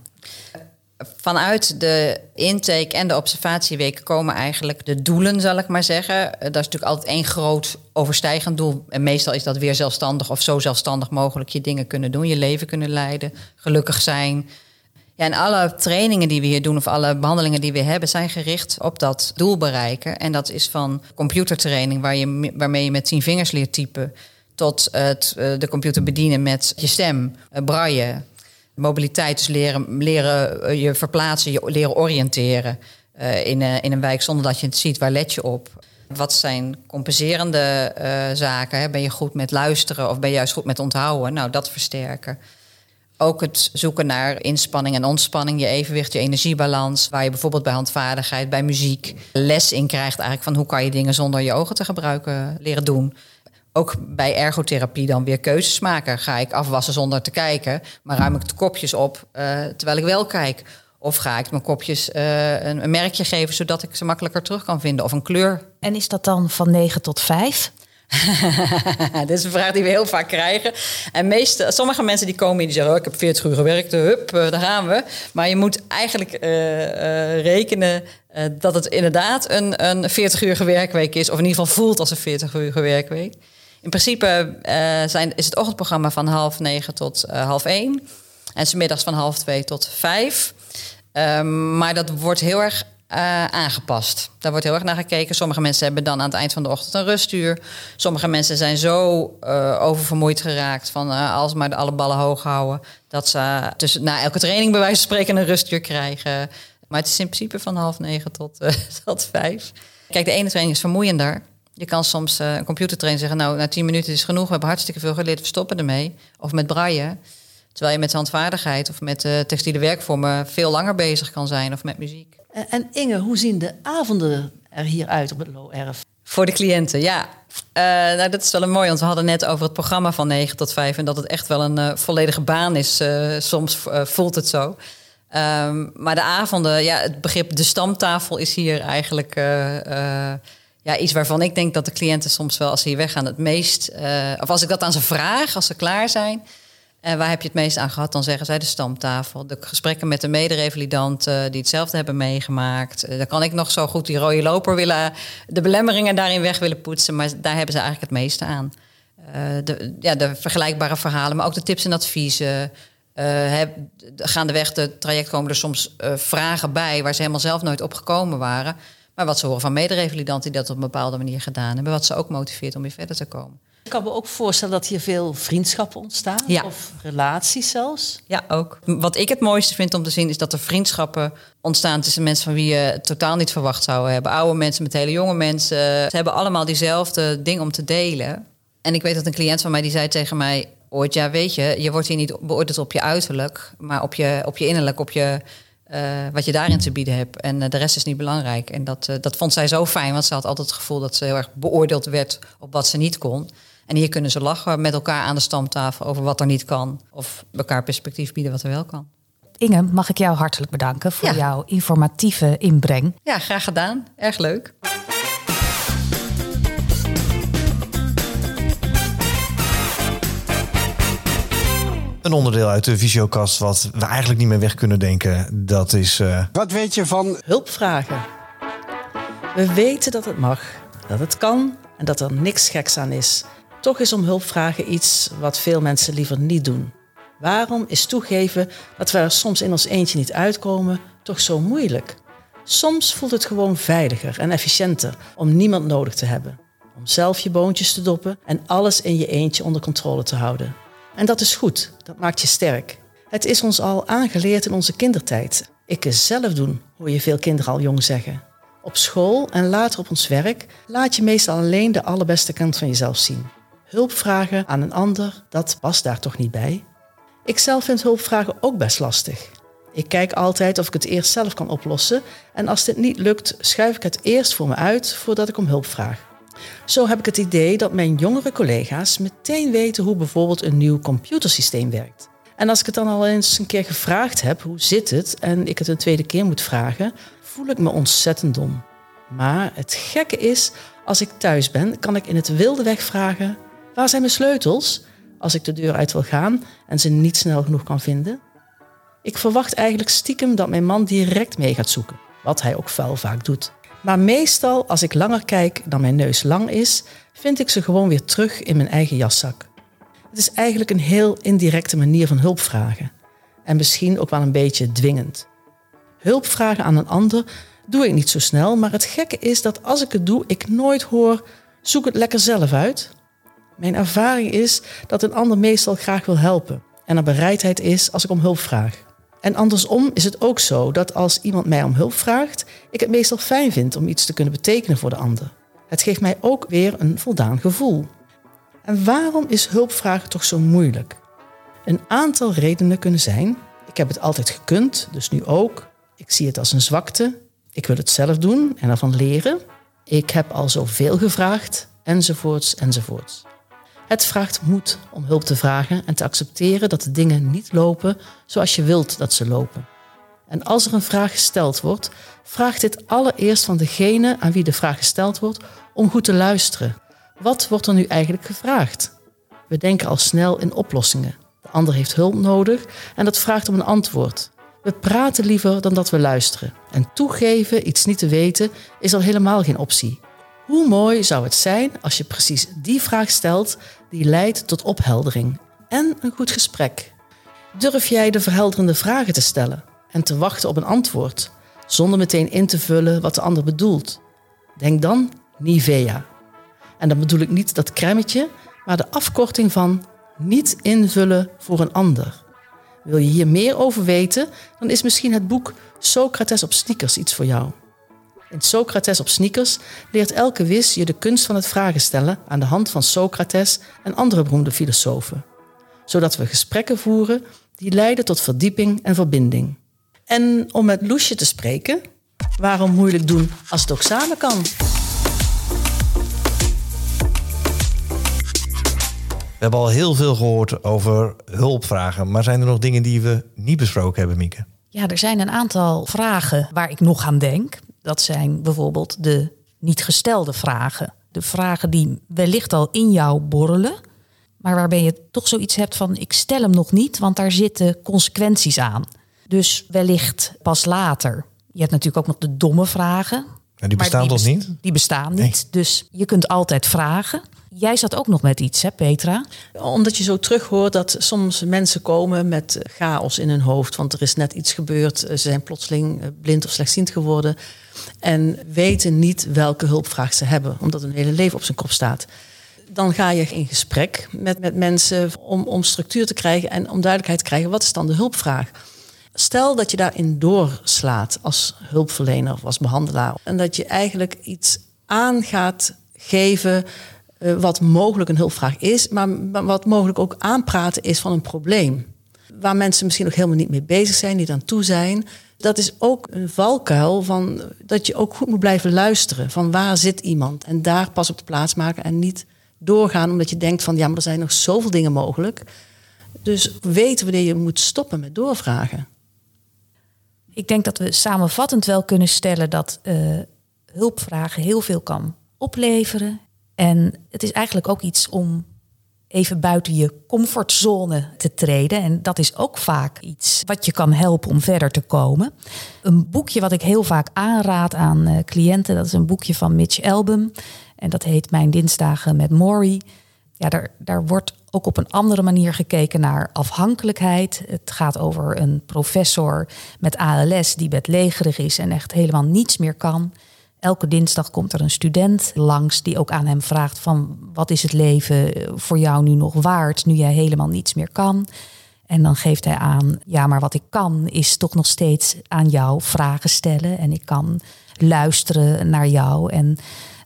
Vanuit de intake en de observatieweek komen eigenlijk de doelen, zal ik maar zeggen. Dat is natuurlijk altijd één groot overstijgend doel. En meestal is dat weer zelfstandig of zo zelfstandig mogelijk je dingen kunnen doen, je leven kunnen leiden, gelukkig zijn. Ja, en alle trainingen die we hier doen of alle behandelingen die we hebben, zijn gericht op dat doel bereiken. En dat is van computertraining, waar je, waarmee je met tien vingers leert typen, tot het, de computer bedienen met je stem, braille, mobiliteit, dus leren, leren eh, je verplaatsen, je leren oriënteren uh, in, uh, in een wijk zonder dat je het ziet, waar let je op? Wat zijn compenserende zaken? Hè? Ben je goed met luisteren of ben je juist goed met onthouden? Nou, dat versterken. Ook het zoeken naar inspanning en ontspanning, je evenwicht, je energiebalans. Waar je bijvoorbeeld bij handvaardigheid, bij muziek les in krijgt eigenlijk van hoe kan je dingen zonder je ogen te gebruiken leren doen ook bij ergotherapie dan weer keuzes maken. Ga ik afwassen zonder te kijken, maar ruim ik de kopjes op uh, terwijl ik wel kijk? Of ga ik mijn kopjes uh, een, een, merkje geven zodat ik ze makkelijker terug kan vinden? Of een kleur. En is dat dan van 9 tot 5? [LAUGHS] dat is een vraag die we heel vaak krijgen. En meeste, sommige mensen die komen en die zeggen: oh, Ik heb 40 uur gewerkt, hup, uh, daar gaan we. Maar je moet eigenlijk rekenen dat het inderdaad een, een 40 uur werkweek is. Of in ieder geval voelt als een 40 uur werkweek. In principe uh, zijn, is het ochtendprogramma van half negen tot uh, half één. En smiddags van half twee tot vijf. Um, maar dat wordt heel erg uh, aangepast. Daar wordt heel erg naar gekeken. Sommige mensen hebben dan aan het eind van de ochtend een rustuur. Sommige mensen zijn zo oververmoeid geraakt van als maar alle ballen hoog houden. Dat ze tussen, na elke training bij wijze van spreken een rustuur krijgen. Maar het is in principe van half negen tot, [LAUGHS] tot vijf. Kijk, de ene training is vermoeiender. Je kan soms uh, een computertrainer zeggen, nou, na tien minuten is genoeg, we hebben hartstikke veel geleerd, we stoppen ermee. Of met braille. Terwijl je met handvaardigheid of met uh, textiele werkvormen veel langer bezig kan zijn of met muziek. En, Inge, hoe zien de avonden er hier uit op het Low Erf? Voor de cliënten, ja. Uh, nou, dat is wel een mooi, want we hadden net over het programma van 9 tot 5 en dat het echt wel een uh, volledige baan is. Soms voelt het zo. Um, maar de avonden, ja, het begrip de stamtafel is hier eigenlijk ja, iets waarvan ik denk dat de cliënten soms wel als ze hier weggaan het meest... Uh, of als ik dat aan ze vraag, als ze klaar zijn... En uh, waar heb je het meest aan gehad? Dan zeggen zij de stamtafel. De gesprekken met de mederevalidanten die hetzelfde hebben meegemaakt. Uh, dan kan ik nog zo goed die rode loper willen... de belemmeringen daarin weg willen poetsen. Maar daar hebben ze eigenlijk het meeste aan. Uh, de, ja, de vergelijkbare verhalen, maar ook de tips en adviezen. Heb, gaandeweg het traject komen er soms vragen bij... waar ze helemaal zelf nooit op gekomen waren... Maar wat ze horen van mederevalidanten die dat op een bepaalde manier gedaan hebben, wat ze ook motiveert om weer verder te komen. Ik kan me ook voorstellen dat hier veel vriendschappen ontstaan. Ja. Of relaties zelfs. Ja, ook. Wat ik het mooiste vind om te zien is dat er vriendschappen ontstaan tussen mensen van wie je totaal niet verwacht zou hebben. Oude mensen met hele jonge mensen. Ze hebben allemaal diezelfde ding om te delen. En ik weet dat een cliënt van mij die zei tegen mij ooit: Ja, weet je, je wordt hier niet beoordeeld op je uiterlijk, maar op je, op je innerlijk, op je uh, wat je daarin te bieden hebt. En uh, de rest is niet belangrijk. En dat, uh, dat vond zij zo fijn, want ze had altijd het gevoel dat ze heel erg beoordeeld werd op wat ze niet kon. En hier kunnen ze lachen met elkaar aan de stamtafel over wat er niet kan. Of elkaar perspectief bieden wat er wel kan. Inge, mag ik jou hartelijk bedanken voor ja. jouw informatieve inbreng. Ja, graag gedaan. Erg leuk. Een onderdeel uit de visiokast wat we eigenlijk niet meer weg kunnen denken. Dat is. Uh... Wat weet je van hulpvragen? We weten dat het mag, dat het kan en dat er niks geks aan is. Toch is om hulp vragen iets wat veel mensen liever niet doen. Waarom is toegeven dat we er soms in ons eentje niet uitkomen toch zo moeilijk? Soms voelt het gewoon veiliger en efficiënter om niemand nodig te hebben. Om zelf je boontjes te doppen en alles in je eentje onder controle te houden. En dat is goed, dat maakt je sterk. Het is ons al aangeleerd in onze kindertijd. Ik zelf doen, hoor je veel kinderen al jong zeggen. Op school en later op ons werk laat je meestal alleen de allerbeste kant van jezelf zien. Hulp vragen aan een ander, dat past daar toch niet bij? Ik zelf vind hulpvragen ook best lastig. Ik kijk altijd of ik het eerst zelf kan oplossen en als dit niet lukt, schuif ik het eerst voor me uit voordat ik om hulp vraag. Zo heb ik het idee dat mijn jongere collega's meteen weten hoe bijvoorbeeld een nieuw computersysteem werkt. En als ik het dan al eens een keer gevraagd heb, hoe zit het, en ik het een tweede keer moet vragen, voel ik me ontzettend dom. Maar het gekke is, als ik thuis ben, kan ik in het wilde weg vragen: waar zijn mijn sleutels? Als ik de deur uit wil gaan en ze niet snel genoeg kan vinden. Ik verwacht eigenlijk stiekem dat mijn man direct mee gaat zoeken, wat hij ook vuil vaak doet. Maar meestal, als ik langer kijk dan mijn neus lang is, vind ik ze gewoon weer terug in mijn eigen jaszak. Het is eigenlijk een heel indirecte manier van hulp vragen. En misschien ook wel een beetje dwingend. Hulp vragen aan een ander doe ik niet zo snel, maar het gekke is dat als ik het doe, ik nooit hoor: zoek het lekker zelf uit. Mijn ervaring is dat een ander meestal graag wil helpen en er bereidheid is als ik om hulp vraag. En andersom is het ook zo dat als iemand mij om hulp vraagt, ik het meestal fijn vind om iets te kunnen betekenen voor de ander. Het geeft mij ook weer een voldaan gevoel. En waarom is hulpvragen toch zo moeilijk? Een aantal redenen kunnen zijn: ik heb het altijd gekund, dus nu ook. Ik zie het als een zwakte. Ik wil het zelf doen en ervan leren. Ik heb al zoveel gevraagd, enzovoorts, enzovoorts. Het vraagt moed om hulp te vragen en te accepteren dat de dingen niet lopen zoals je wilt dat ze lopen. En als er een vraag gesteld wordt, vraagt dit allereerst van degene aan wie de vraag gesteld wordt om goed te luisteren. Wat wordt er nu eigenlijk gevraagd? We denken al snel in oplossingen. De ander heeft hulp nodig en dat vraagt om een antwoord. We praten liever dan dat we luisteren. En toegeven iets niet te weten is al helemaal geen optie. Hoe mooi zou het zijn als je precies die vraag stelt die leidt tot opheldering en een goed gesprek? Durf jij de verhelderende vragen te stellen en te wachten op een antwoord, zonder meteen in te vullen wat de ander bedoelt? Denk dan Nivea. En dan bedoel ik niet dat cremmetje, maar de afkorting van niet invullen voor een ander. Wil je hier meer over weten, dan is misschien het boek Socrates op sneakers iets voor jou. In Socrates op sneakers leert elke wis je de kunst van het vragen stellen aan de hand van Socrates en andere beroemde filosofen. Zodat we gesprekken voeren die leiden tot verdieping en verbinding. En om met Loesje te spreken, waarom moeilijk doen als het ook samen kan? We hebben al heel veel gehoord over hulpvragen, maar zijn er nog dingen die we niet besproken hebben, Mieke? Ja, er zijn een aantal vragen waar ik nog aan denk. Dat zijn bijvoorbeeld de niet gestelde vragen. De vragen die wellicht al in jou borrelen, maar waarbij je toch zoiets hebt van ik stel hem nog niet, want daar zitten consequenties aan. Dus wellicht pas later. Je hebt natuurlijk ook nog de domme vragen. Ja, die bestaan toch niet? Die bestaan niet. Dus je kunt altijd vragen. Jij zat ook nog met iets, hè, Petra? Omdat je zo terug hoort dat soms mensen komen met chaos in hun hoofd. Want er is net iets gebeurd. Ze zijn plotseling eh, blind of slechtziend geworden. En weten niet welke hulpvraag ze hebben, omdat hun hele leven op zijn kop staat. Dan ga je in gesprek met, met mensen om, om structuur te krijgen en om duidelijkheid te krijgen. Wat is dan de hulpvraag? Stel dat je daarin doorslaat als hulpverlener of als behandelaar. En dat je eigenlijk iets aan gaat geven uh, wat mogelijk een hulpvraag is, maar wat mogelijk ook aanpraten is van een probleem. Waar mensen misschien nog helemaal niet mee bezig zijn, niet aan toe zijn. Dat is ook een valkuil van dat je ook goed moet blijven luisteren. Van waar zit iemand? En daar pas op de plaats maken en niet doorgaan omdat je denkt van ja, maar er zijn nog zoveel dingen mogelijk. Dus weten wanneer je moet stoppen met doorvragen. Ik denk dat we samenvattend wel kunnen stellen dat uh, hulpvragen heel veel kan opleveren. En het is eigenlijk ook iets om even buiten je comfortzone te treden. En dat is ook vaak iets wat je kan helpen om verder te komen. Een boekje wat ik heel vaak aanraad aan uh, cliënten, dat is een boekje van Mitch Album. En dat heet Mijn Dinsdagen met Maury. Ja, daar, daar wordt ook op een andere manier gekeken naar afhankelijkheid. Het gaat over een professor met ALS die bedlegerig is en echt helemaal niets meer kan. Elke dinsdag komt er een student langs die ook aan hem vraagt van wat is het leven voor jou nu nog waard nu jij helemaal niets meer kan. En dan geeft hij aan, ja, maar wat ik kan is toch nog steeds aan jou vragen stellen en ik kan luisteren naar jou en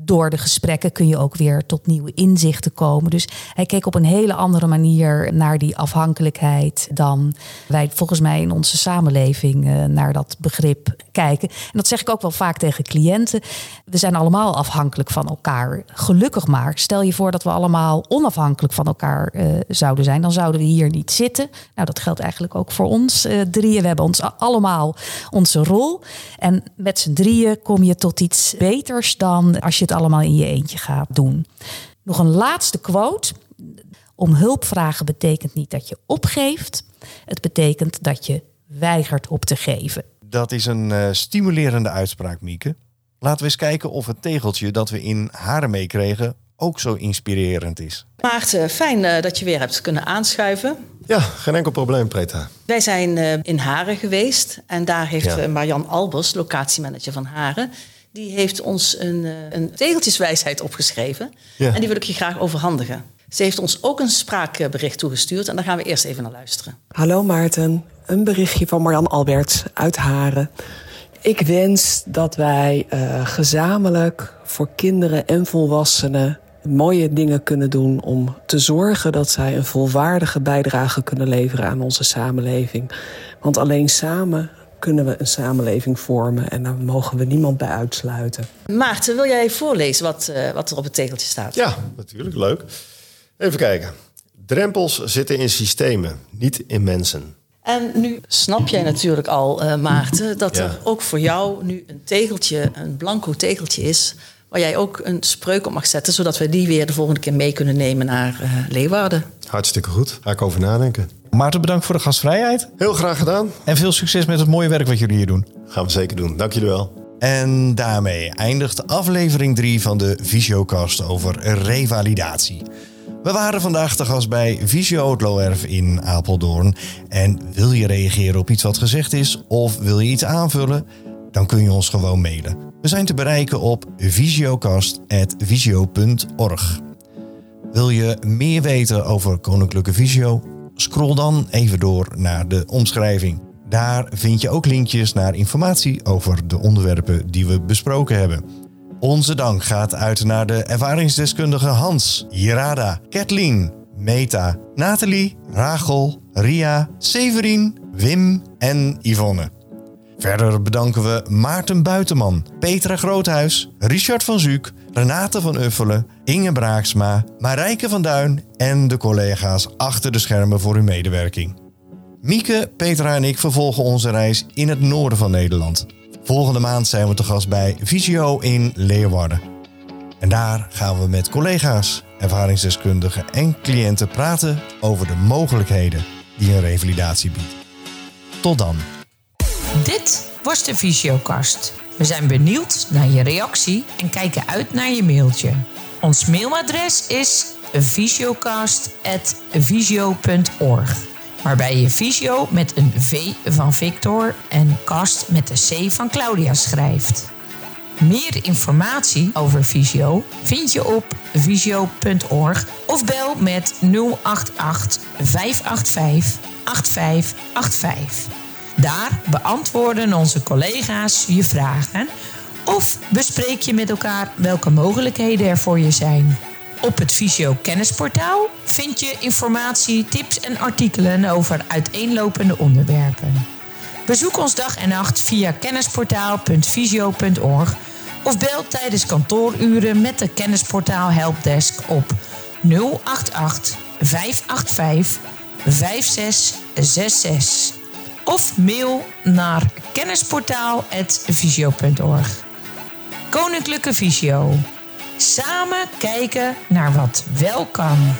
door de gesprekken kun je ook weer tot nieuwe inzichten komen. Dus hij keek op een hele andere manier naar die afhankelijkheid dan wij volgens mij in onze samenleving uh, naar dat begrip kijken. En dat zeg ik ook wel vaak tegen cliënten. We zijn allemaal afhankelijk van elkaar. Gelukkig maar. Stel je voor dat we allemaal onafhankelijk van elkaar uh, zouden zijn, dan zouden we hier niet zitten. Nou, dat geldt eigenlijk ook voor ons uh, drieën. We hebben ons allemaal onze rol. En met z'n drieën kom je tot iets beters dan als je het allemaal in je eentje gaat doen. Nog een laatste quote. Om hulp vragen betekent niet dat je opgeeft. Het betekent dat je weigert op te geven. Dat is een uh, stimulerende uitspraak, Mieke. Laten we eens kijken of het tegeltje dat we in Haren meekregen ook zo inspirerend is. Maarten, fijn uh, dat je weer hebt kunnen aanschuiven. Ja, geen enkel probleem, Preta. Wij zijn uh, in Haren geweest en daar heeft ja. Marjan Albers, locatiemanager van Haren, die heeft ons een, een tegeltjeswijsheid opgeschreven. Ja. En die wil ik je graag overhandigen. Ze heeft ons ook een spraakbericht toegestuurd en daar gaan we eerst even naar luisteren. Hallo Maarten, een berichtje van Marjan Alberts uit Haren. Ik wens dat wij uh, gezamenlijk voor kinderen en volwassenen mooie dingen kunnen doen om te zorgen dat zij een volwaardige bijdrage kunnen leveren aan onze samenleving. Want alleen samen kunnen we een samenleving vormen en daar mogen we niemand bij uitsluiten. Maarten, wil jij voorlezen wat, uh, wat er op het tegeltje staat? Ja, natuurlijk, leuk. Even kijken. Drempels zitten in systemen, niet in mensen. En nu snap jij natuurlijk al, uh, Maarten, dat ja. er ook voor jou nu een tegeltje, een blanco tegeltje is, waar jij ook een spreuk op mag zetten, zodat we die weer de volgende keer mee kunnen nemen naar uh, Leeuwarden. Hartstikke goed. Ga ik over nadenken. Maarten, bedankt voor de gastvrijheid. Heel graag gedaan. En veel succes met het mooie werk wat jullie hier doen. Gaan we zeker doen. Dank jullie wel. En daarmee eindigt aflevering 3 van de Visiocast over revalidatie. We waren vandaag te gast bij Visio Loerf in Apeldoorn. En wil je reageren op iets wat gezegd is of wil je iets aanvullen? Dan kun je ons gewoon mailen. We zijn te bereiken op visiocast.visio.org. Wil je meer weten over Koninklijke Visio? Scroll dan even door naar de omschrijving. Daar vind je ook linkjes naar informatie over de onderwerpen die we besproken hebben. Onze dank gaat uit naar de ervaringsdeskundige Hans, Jirada, Kathleen, Meta, Nathalie, Rachel, Ria, Severin, Wim en Yvonne. Verder bedanken we Maarten Buitenman, Petra Groothuis, Richard van Zuuk, Renate van Uffelen, Inge Braaksma, Marijke van Duin en de collega's achter de schermen voor hun medewerking. Mieke, Petra en ik vervolgen onze reis in het noorden van Nederland. Volgende maand zijn we te gast bij Visio in Leeuwarden. En daar gaan we met collega's, ervaringsdeskundigen en cliënten praten over de mogelijkheden die een revalidatie biedt. Tot dan. Dit was de Visiokast. We zijn benieuwd naar je reactie en kijken uit naar je mailtje. Ons mailadres is visiocast.visio.org waarbij je visio met een V van Victor en cast met de C van Claudia schrijft. Meer informatie over Visio vind je op visio.org of bel met 088 585 8585. Daar beantwoorden onze collega's je vragen of bespreek je met elkaar welke mogelijkheden er voor je zijn. Op het Visio Kennisportaal vind je informatie, tips en artikelen over uiteenlopende onderwerpen. Bezoek ons dag en nacht via kennisportaal.visio.org of bel tijdens kantooruren met de Kennisportaal Helpdesk op 088 585 5666 of mail naar kennisportaal.visio.org. Koninklijke Visio. Samen kijken naar wat wel kan.